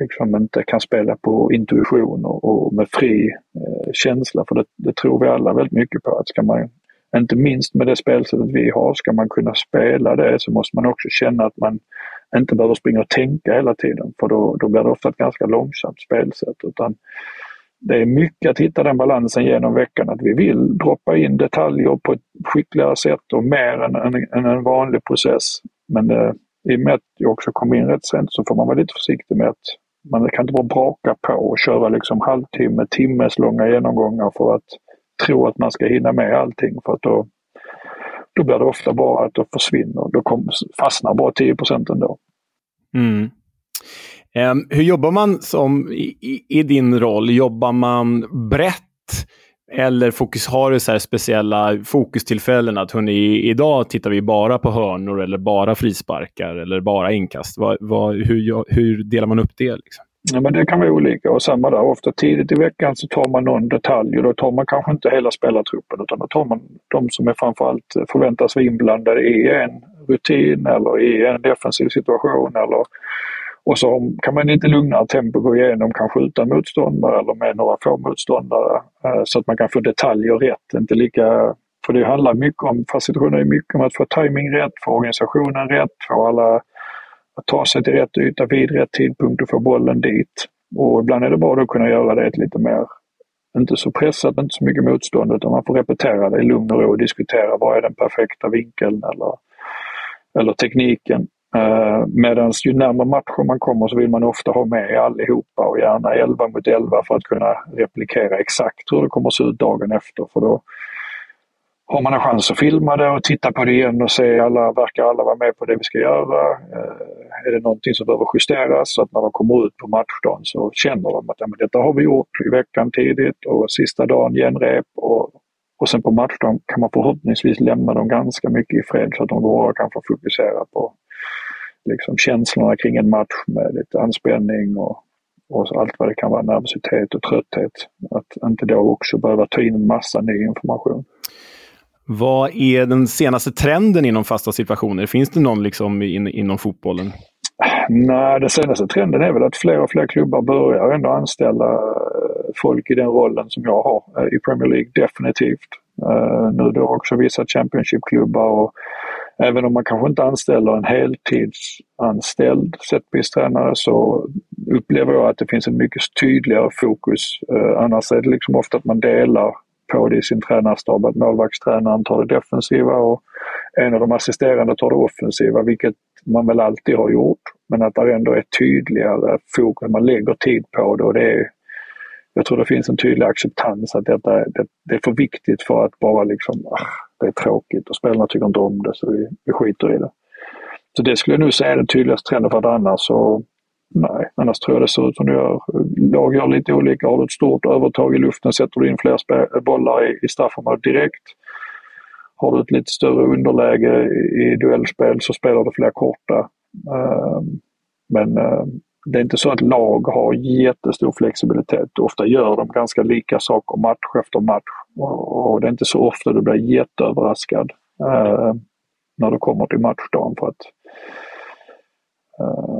Speaker 3: liksom inte kan spela på intuition och, och med fri eh, känsla. För det, det, tror vi alla väldigt mycket på. att ska man, inte minst med det spelsättet vi har, ska man kunna spela det så måste man också känna att man inte behöver springa och tänka hela tiden. För då, då blir det ofta ett ganska långsamt spelsätt. Utan det är mycket att hitta den balansen genom veckan. Att vi vill droppa in detaljer på ett skickligare sätt och mer än, än, än en vanlig process. Men det, i och med att jag också kom in rätt sent så får man vara lite försiktig med att man kan inte bara braka på och köra liksom halvtimme, timmes långa genomgångar för att tro att man ska hinna med allting. För att då, då blir det ofta bara att det försvinner. Då kom, fastnar bara 10 procent ändå.
Speaker 2: Mm. Um, hur jobbar man som, i, i, din roll? Jobbar man brett? Eller fokus, har du så speciella fokustillfällen? Att hörni, idag tittar vi bara på hörnor eller bara frisparkar eller bara inkast. Vad, vad, hur, hur delar man upp det? Liksom?
Speaker 3: Ja, men det kan vara olika och samma där. Ofta tidigt i veckan så tar man någon detalj och då tar man kanske inte hela spelartruppen utan då tar man de som är framförallt förväntas vara inblandade i en rutin eller i en defensiv situation eller och så kan man lite lugnare tempo gå igenom kanske utan motståndare eller med några få motståndare eh, så att man kan få detaljer rätt. Inte lika, för det handlar mycket om, fast situationen är mycket om att få timing rätt, få organisationen rätt, få alla att ta sig till rätt yta vid rätt tidpunkt och få bollen dit. Och ibland är det bra att kunna göra det lite mer, inte så pressat, inte så mycket motstånd, utan man får repetera det i lugn och ro och diskutera vad är den perfekta vinkeln eller, eller tekniken. Eh, uh, Medan ju närmare matchen man kommer så vill man ofta ha med allihopa och gärna 11 mot 11 för att kunna replikera exakt hur det kommer att se ut dagen efter. För då har man en chans att filma det och titta på det igen och se alla, verkar alla vara med på det vi ska göra? Eh, är det någonting som behöver justeras? Så att när de kommer ut på matchdagen så känner de att ja, men detta har vi gjort i veckan tidigt och sista dagen genrep och och sen på matchdagen kan man förhoppningsvis lämna dem ganska mycket i fred så att de bara kan få fokusera på liksom känslorna kring en match med lite anspänning och, och allt vad det kan vara, nervositet och trötthet. Att inte då också behöva ta in en massa ny information.
Speaker 2: Vad är den senaste trenden inom fasta situationer? Finns det någon liksom in, inom fotbollen?
Speaker 3: Nej, den senaste trenden är väl att fler och fler klubbar börjar ändå anställa eh, folk i den rollen som jag har eh, i Premier League, definitivt. Eh, nu då också vissa Championship-klubbar och även om man kanske inte anställer en heltidsanställd setpiece-tränare så upplever jag att det finns en mycket tydligare fokus. Annars är det liksom ofta att man delar på det i sin tränarstab, att målvaktstränaren tar det defensiva och en av de assisterande tar det offensiva, vilket man väl alltid har gjort. Men att det ändå är tydligare fokus, man lägger tid på det och det är jag tror det finns en tydlig acceptans att detta det, det är för viktigt för att bara liksom, ah, det är tråkigt och spelarna tycker inte om det så vi, vi skiter i det. Så det skulle jag nu säga är den tydligaste trenden för att annars så, nej, annars tror jag det ser ut som det gör. Lag gör lite olika. Har du ett stort övertag i luften sätter du in fler bollar i, i straffområdet direkt. Har du ett lite större underläge i, i duellspel så spelar du fler korta. Um, men um, det är inte så att lag har jättestor flexibilitet. Ofta gör de ganska lika saker match efter match. Och det är inte så ofta du blir jätteöverraskad eh, när du kommer till matchdagen. För att,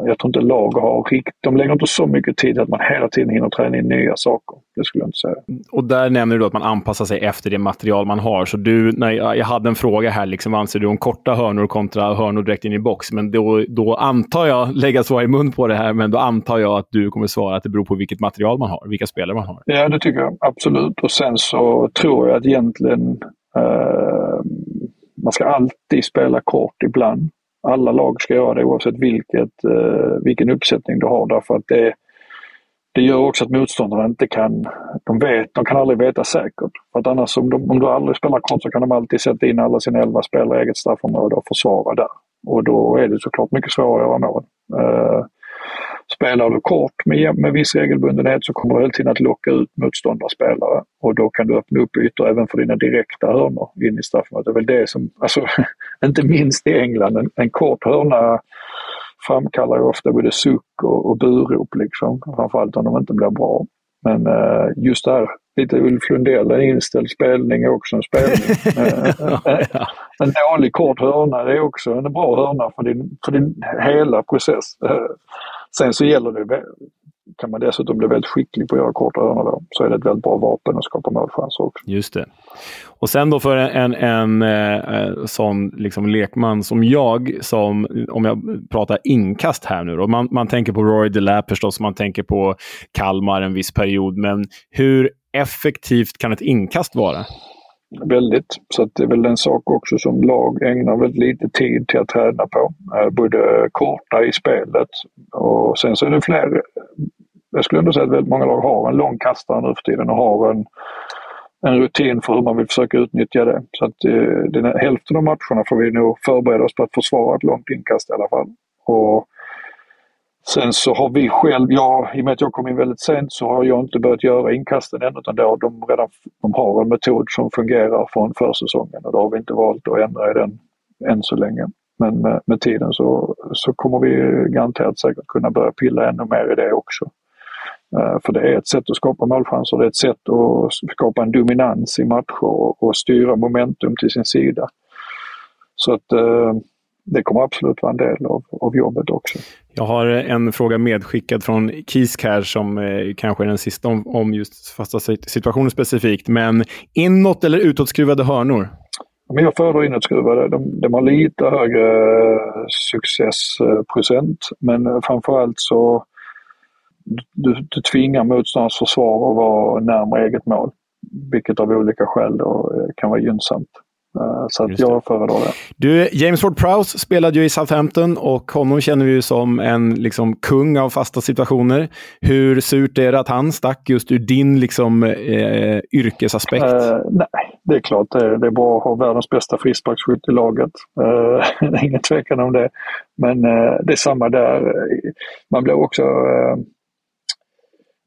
Speaker 3: jag tror inte lag har rikt, de lägger inte så mycket tid att man hela tiden hinner träna in nya saker. Det skulle jag inte säga.
Speaker 2: Och där nämner du att man anpassar sig efter det material man har. Så du, när jag, jag hade en fråga här, liksom, vad anser du om korta hörnor kontra hörnor direkt in i box? Men då, då antar jag, <laughs> lägga svar i mun på det här, men då antar jag att du kommer svara att det beror på vilket material man har, vilka spelare man har.
Speaker 3: Ja, det tycker jag absolut. Och sen så tror jag att egentligen eh, man ska alltid spela kort ibland. Alla lag ska göra det oavsett vilket, eh, vilken uppsättning du har därför att det det gör också att motståndarna inte kan, de vet, de kan aldrig veta säkert. För att annars om, de, om du aldrig spelar kort så kan de alltid sätta in alla sina elva spelare i eget straffområde och försvara där. Och då är det såklart mycket svårare att göra mål. Eh, spelar du kort med, med viss regelbundenhet så kommer du hela tiden att locka ut motståndarspelare och då kan du öppna upp ytor även för dina direkta hörnor in i straffområdet. Det är väl det som, alltså <laughs> inte minst i England, en, en kort hörna framkallar ju ofta både suck och, och burop, liksom. framförallt om de inte blir bra. Men uh, just det här, lite Ulf Lundell, en inställd spelning är också en spelning. <laughs> uh, en dålig kort hörna är också en bra hörna för din, för din hela process. Uh, sen så gäller det kan man dessutom bli väldigt skicklig på att göra korta hörnor då, så är det ett väldigt bra vapen att skapa målchanser också.
Speaker 2: Just det. Och sen då för en, en, en eh, sån liksom lekman som jag, som, om jag pratar inkast här nu då. Man, man tänker på Roy DeLapp förstås, man tänker på Kalmar en viss period, men hur effektivt kan ett inkast vara?
Speaker 3: Väldigt. Så det är väl en sak också som lag ägnar väldigt lite tid till att träna på. Eh, både korta i spelet och sen så är det fler jag skulle ändå säga att väldigt många lag har en lång kastare nu för tiden och har en, en rutin för hur man vill försöka utnyttja det. Så att eh, den här, hälften av matcherna får vi nog förbereda oss på att försvara ett långt inkast i alla fall. Och Sen så har vi själv, ja, i och med att jag kom in väldigt sent så har jag inte börjat göra inkasten än utan då de redan de har en metod som fungerar från försäsongen och då har vi inte valt att ändra i den än så länge. Men med, med tiden så, så kommer vi garanterat säkert kunna börja pilla ännu mer i det också. Uh, för det är ett sätt att skapa målchanser, det är ett sätt att skapa en dominans i matcher och, och styra momentum till sin sida. Så att uh, det kommer absolut vara en del av, av jobbet också.
Speaker 2: Jag har en fråga medskickad från Kisk här som eh, kanske är den sista om, om just fasta situationer specifikt. Men inåt eller utåtskruvade hörnor?
Speaker 3: Men jag föredrar inåtskruvade. De, de har lite högre eh, successprocent men eh, framförallt så du, du tvingar motståndarens försvar att vara närmare eget mål. Vilket av olika skäl då eh, kan vara gynnsamt. Eh, så att jag föredrar det.
Speaker 2: Du, James Ward-Prowse spelade ju i Southampton och honom känner vi ju som en liksom, kung av fasta situationer. Hur surt är det att han stack just ur din liksom, eh, yrkesaspekt? Uh,
Speaker 3: nej, det är klart det det är bra att ha världens bästa frisparksskytt i laget. <laughs> Det är ingen tvekan om det. Men uh, det är samma där. Man blir också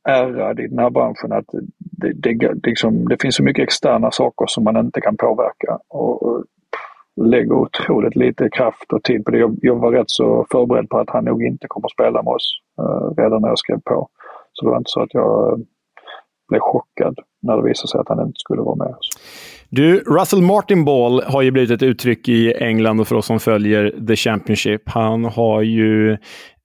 Speaker 3: ärrad i den här branschen att det, det, liksom, det finns så mycket externa saker som man inte kan påverka. Och, och lägger otroligt lite kraft och tid på det. Jag, jag, var rätt så förberedd på att han nog inte kommer att spela med oss uh, redan när jag skrev på. Så det var inte så att jag eh, blev chockad när det visade sig att han inte skulle vara med oss.
Speaker 2: Du, Russell Martin Ball har ju blivit ett uttryck i England och för oss som följer The Championship. Han har ju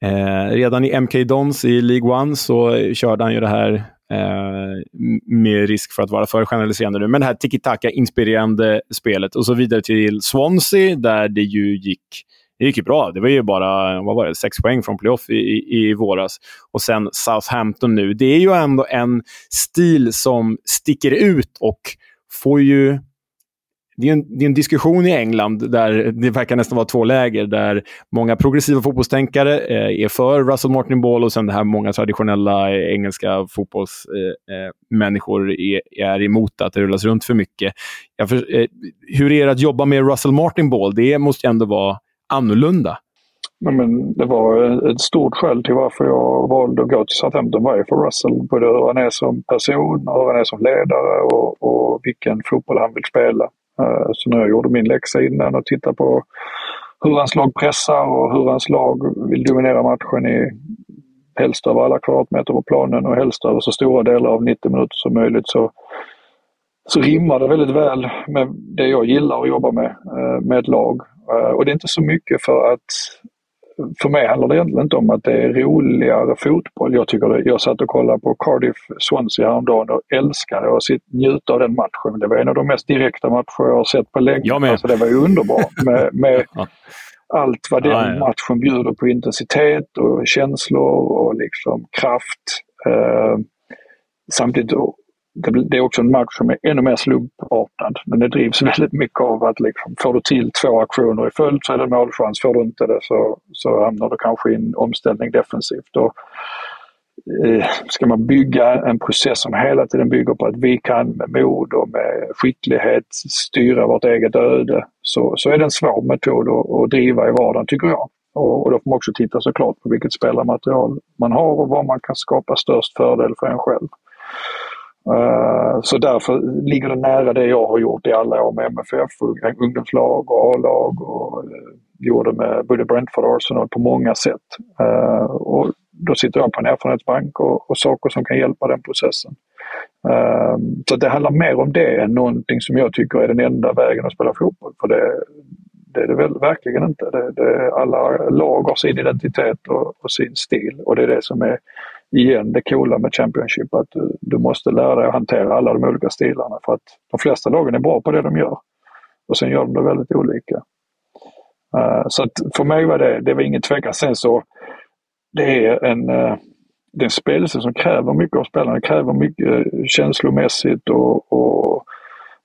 Speaker 2: eh, redan i MK Dons i League One så körde han ju det här eh, med risk för att vara för generaliserande nu, men det här tiki-taka-inspirerande spelet och så vidare till Swansea där det ju gick det gick ju bra. Det var ju bara vad var det, sex poäng från playoff i, i, i våras. Och sen Southampton nu. Det är ju ändå en stil som sticker ut och får ju det är, en, det är en diskussion i England där det verkar nästan vara två läger. Där många progressiva fotbollstänkare eh, är för Russell Martin Ball och sen det här många traditionella eh, engelska fotbollsmänniskor eh, eh är, är emot att det rullas runt för mycket. För, eh, hur är det att jobba med Russell Martin Ball? Det måste ju ändå vara annorlunda.
Speaker 3: men det var ett stort skäl till varför jag valde att gå till Southampton var ju för Russell. Både hur han är som person, hur han är som ledare och, och vilken fotboll han vill spela. Eh, så när jag gjorde min läxa innan och tittade på hur hans lag pressar och hur hans lag vill dominera matchen i helst över alla kvadratmeter på planen och helst över så stora delar av 90 minuter som möjligt så, så rimmar det väldigt väl med det jag gillar att jobba med, eh, med ett lag. Eh, och det är inte så mycket för att för mig handlar det egentligen inte om att det är roligare fotboll. Jag, tycker det, jag satt och kollade på Cardiff-Swansea häromdagen och älskade att njuta av den matchen. Det var en av de mest direkta matcher jag har sett på länge. Jag med. Alltså, det var ju underbart med, med <laughs> allt vad den ja, ja. matchen bjuder på intensitet och känslor och liksom kraft. Eh, samtidigt det, är också en match som är ännu mer slumpartad. Men det drivs <laughs> väldigt mycket av att liksom, får du till två aktioner i följd så är det målchans. Får du inte det så, så hamnar du kanske i en omställning defensivt. Och, eh, ska man bygga en process som hela tiden bygger på att vi kan med mod och med skicklighet styra vårt eget öde så, så är det en svår metod att, att driva i vardagen tycker jag. Och, och då får man också titta såklart på vilket spelarmaterial man har och var man kan skapa störst fördel för en själv. Eh, så därför ligger det nära det jag har gjort i alla år med MFF, ungdomslag och A-lag och eh, gjorde med både Brentford och Arsenal på många sätt. Eh, och då sitter jag på en erfarenhetsbank och, och saker som kan hjälpa den processen. Så det handlar mer om det än någonting som jag tycker är den enda vägen att spela fotboll. För det, det är det väl verkligen inte. Det, det, alla lag har sin identitet och, och sin stil och det är det som är igen det coola med Championship att du, du, måste lära dig att hantera alla de olika stilarna för att de flesta lagen är bra på det de gör. Och sen gör de det väldigt olika. Uh, så att för mig var det, det var ingen tvekan. Sen så, det är en, uh, det är en spelelse som kräver mycket av spelarna. Det kräver mycket uh, känslomässigt och, och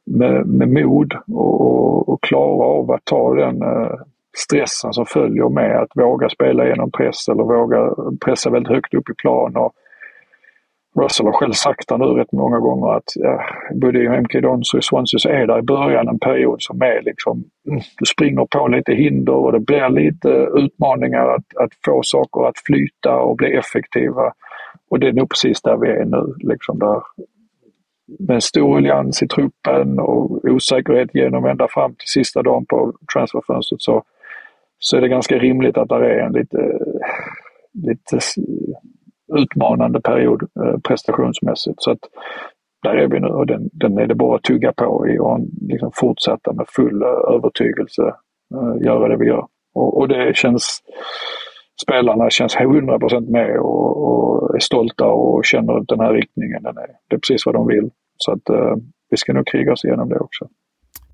Speaker 3: med, med mod och, och, och klara av att ta den stressen som följer med att våga spela genom press eller våga pressa väldigt högt upp i plan. Och Russell har själv sagt det nu rätt många gånger att ja, både i MK Dons och i Swansea så är det i början en period som är liksom, mm, du springer på lite hinder och det blir lite utmaningar att, att få saker att flyta och bli effektiva. Och det är nog precis där vi är nu. Liksom där, med stor allians i truppen och osäkerhet genom ända fram till sista dagen på transferfönstret så så är det ganska rimligt att det är en lite, lite utmanande period eh, prestationsmässigt. Så att där är vi nu och den, den är det bara att tugga på i och liksom fortsätta med full eh, övertygelse eh, göra det vi gör. Och, och det känns, spelarna känns 100% med och, och, är stolta och känner den här riktningen. Den är, det är precis vad de vill. Så att vi ska nog kriga oss igenom det också.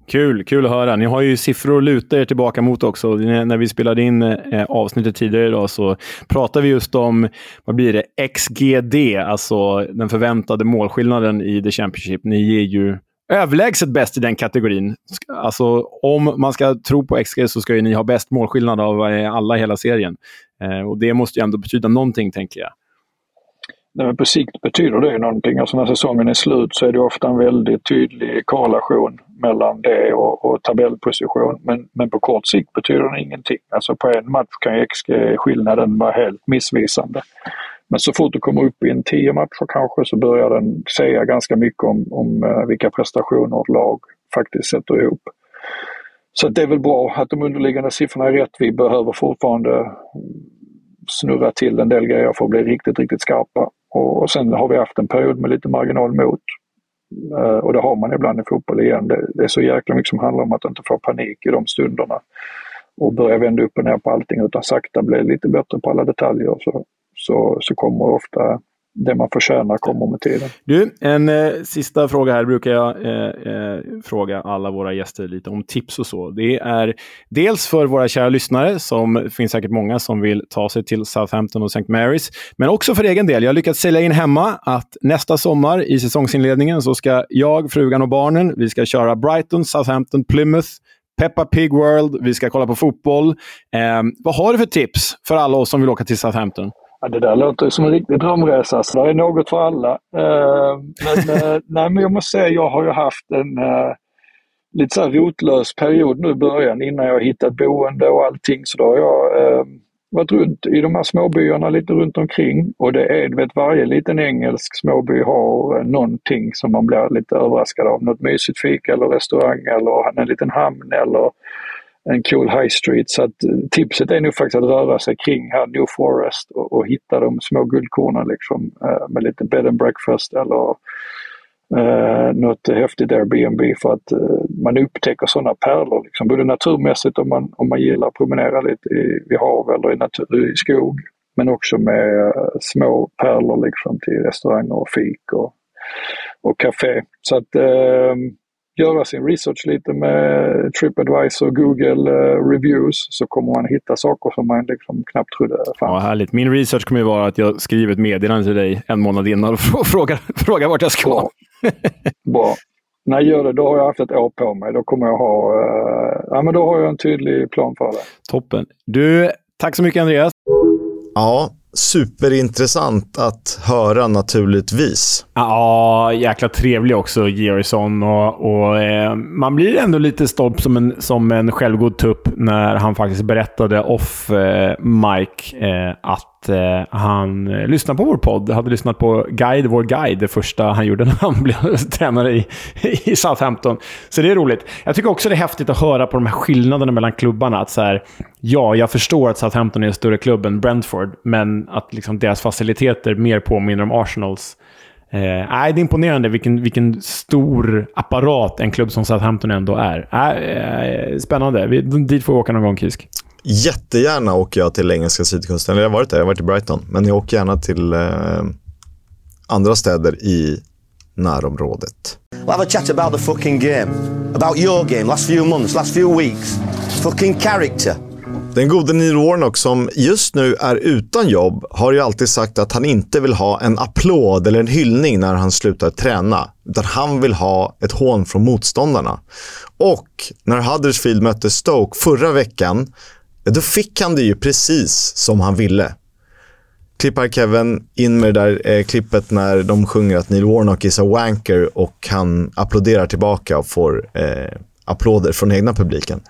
Speaker 2: Kul, kul att höra. Ni har ju siffror att luta er tillbaka mot också. När vi spelade in eh, avsnittet tidigare idag så pratade vi just om, vad blir det, XGD, alltså den förväntade målskillnaden i The Championship. Ni är ju överlägset bäst i den kategorin. Alltså, om man ska tro på XG så ska ju ni ha bäst målskillnad av eh, alla i hela serien. Eh, och Det måste ju ändå betyda någonting, tänker jag.
Speaker 3: Nej, men på sikt betyder det ju någonting. Alltså när säsongen är slut så är det ofta en väldigt tydlig korrelation mellan det och, och tabellposition. Men, men på kort sikt betyder det ingenting. Alltså på en match kan ju XG-skillnaden vara helt missvisande. Men så fort du kommer upp i en tio matcher kanske så börjar den säga ganska mycket om, om eh, vilka prestationer ett lag faktiskt sätter ihop. Så det är väl bra att de underliggande siffrorna är rätt. Vi behöver fortfarande snurra till en del grejer för att bli riktigt, riktigt skarpa. Och sen har vi haft en period med lite marginal mot. Eh, och det har man ibland i fotboll igen. Det, det, är så jäkla mycket som handlar om att inte få panik i de stunderna och börja vända upp och ner på allting utan sakta bli lite bättre på alla detaljer. Så, så, så kommer ofta det man förtjänar kommer med tiden.
Speaker 2: Du, en eh, sista fråga här brukar jag eh, eh, fråga alla våra gäster lite om tips och så. Det är dels för våra kära lyssnare, som finns säkert många som vill ta sig till Southampton och St. Mary's, men också för egen del. Jag har lyckats sälja in hemma att nästa sommar i säsongsinledningen så ska jag, frugan och barnen, vi ska köra Brighton, Southampton, Plymouth, Peppa Pig World, vi ska kolla på fotboll. Eh, vad har du för tips för alla oss som vill åka till Southampton?
Speaker 3: Ja, det där låter som en riktig drömresa, så det är något för alla. Eh, men, eh, <laughs> nej, men jag måste säga, jag har ju haft en eh, lite så rotlös period nu i början innan jag hittat boende och allting. Så då har jag varit runt i de här småbyarna lite runt omkring och det är, du vet, varje liten engelsk småby har någonting som man blir lite överraskad av. Något mysigt fika eller restaurang eller en liten hamn eller en cool high street. Så att eh, tipset är nog faktiskt att röra sig kring här New Forest och, och hitta de små guldkornen liksom eh, med lite bed and breakfast eller eh, något häftigt Airbnb för att eh, man upptäcker sådana pärlor. Liksom, både naturmässigt om man, om man gillar att promenera lite i, vid hav eller i, natur, i skog. Men också med eh, små pärlor liksom till restauranger och fik och, och café. Så att eh, göra sin research lite med Tripadvisor och Google uh, Reviews så kommer man hitta saker som man liksom knappt trodde fanns.
Speaker 2: Ja, härligt. Min research kommer ju vara att jag skriver ett meddelande till dig en månad innan och <laughs> frågar, frågar vart jag ska.
Speaker 3: Bra. <laughs> Bra. När jag gör det, då har jag haft ett år på mig. Då kommer jag ha, uh, ja, men då har jag en tydlig plan för det.
Speaker 2: Toppen. Du, tack så mycket Andreas.
Speaker 1: Ja, superintressant att höra naturligtvis.
Speaker 2: Ja, jäkla trevlig också, Georgsson. Och, och eh, man blir ändå lite stolt som en, som en självgod tupp när han faktiskt berättade off eh, Mike eh, att eh, han lyssnar lyssnade på vår podd. Hade lyssnat på Guide, vår guide, det första han gjorde <laughs> när han blev <laughs> tränare i, i Southampton. Så det är roligt. Jag tycker också det är häftigt att höra på de här skillnaderna mellan klubbarna. Att så här, ja, jag förstår att Southampton är en större klubb än Brentford, men att liksom deras faciliteter mer påminner om Arsenals. Eh, det är imponerande vilken, vilken stor apparat en klubb som Southampton ändå är. Äh, eh, spännande. Vi, dit får vi åka någon gång, Kisk.
Speaker 1: Jättegärna åker jag till engelska sydkusten. Jag har varit där, jag har varit i Brighton. Men jag åker gärna till eh, andra städer i närområdet.
Speaker 4: We'll have a chat about the fucking game. About your game, last few months, last few weeks. Fucking character.
Speaker 1: Den gode Neil Warnock som just nu är utan jobb har ju alltid sagt att han inte vill ha en applåd eller en hyllning när han slutar träna. Utan han vill ha ett hån från motståndarna. Och när Huddersfield mötte Stoke förra veckan då fick han det ju precis som han ville. Klippar Kevin in med det där eh, klippet när de sjunger att Neil Warnock is a wanker och han applåderar tillbaka och får eh, applåder från egna publiken.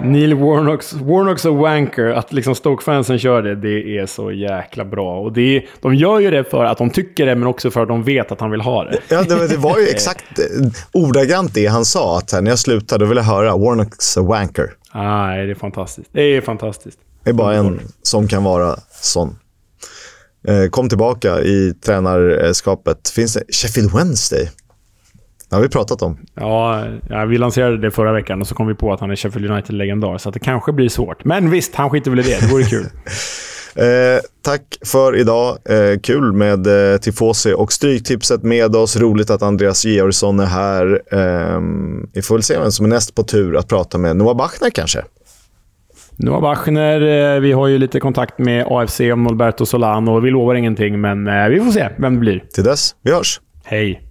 Speaker 2: Neil Warnocks, Warnocks och Wanker, att liksom Stoke-fansen kör det, det är så jäkla bra. Och det är, de gör ju det för att de tycker det, men också för att de vet att han vill ha det.
Speaker 1: Ja, det, var ju <laughs> exakt eh, ordagrant det han sa. Att när jag slutade vill jag höra Warnocks Wanker.
Speaker 2: Ah, det är fantastiskt. Det är fantastiskt.
Speaker 1: Det är bara en som kan vara sån. Eh, kom tillbaka i tränarskapet. Finns det Sheffield Wednesday? Det har vi pratat om.
Speaker 2: Ja, vi lanserade det förra veckan och så kom vi på att han är Sheffield United-legendar. Så att det kanske blir svårt. Men visst, han skiter väl i det. Det vore kul. <laughs>
Speaker 1: Eh, tack för idag. Eh, kul med eh, Tifosi och Stryktipset med oss. Roligt att Andreas Georgsson är här. Eh, vi får väl se vem som är näst på tur att prata med. Noah Bachner kanske?
Speaker 2: Noah Bachner, eh, vi har ju lite kontakt med AFC om Norberto Solano. Vi lovar ingenting, men eh, vi får se vem det blir.
Speaker 1: Till dess, vi hörs.
Speaker 2: Hej!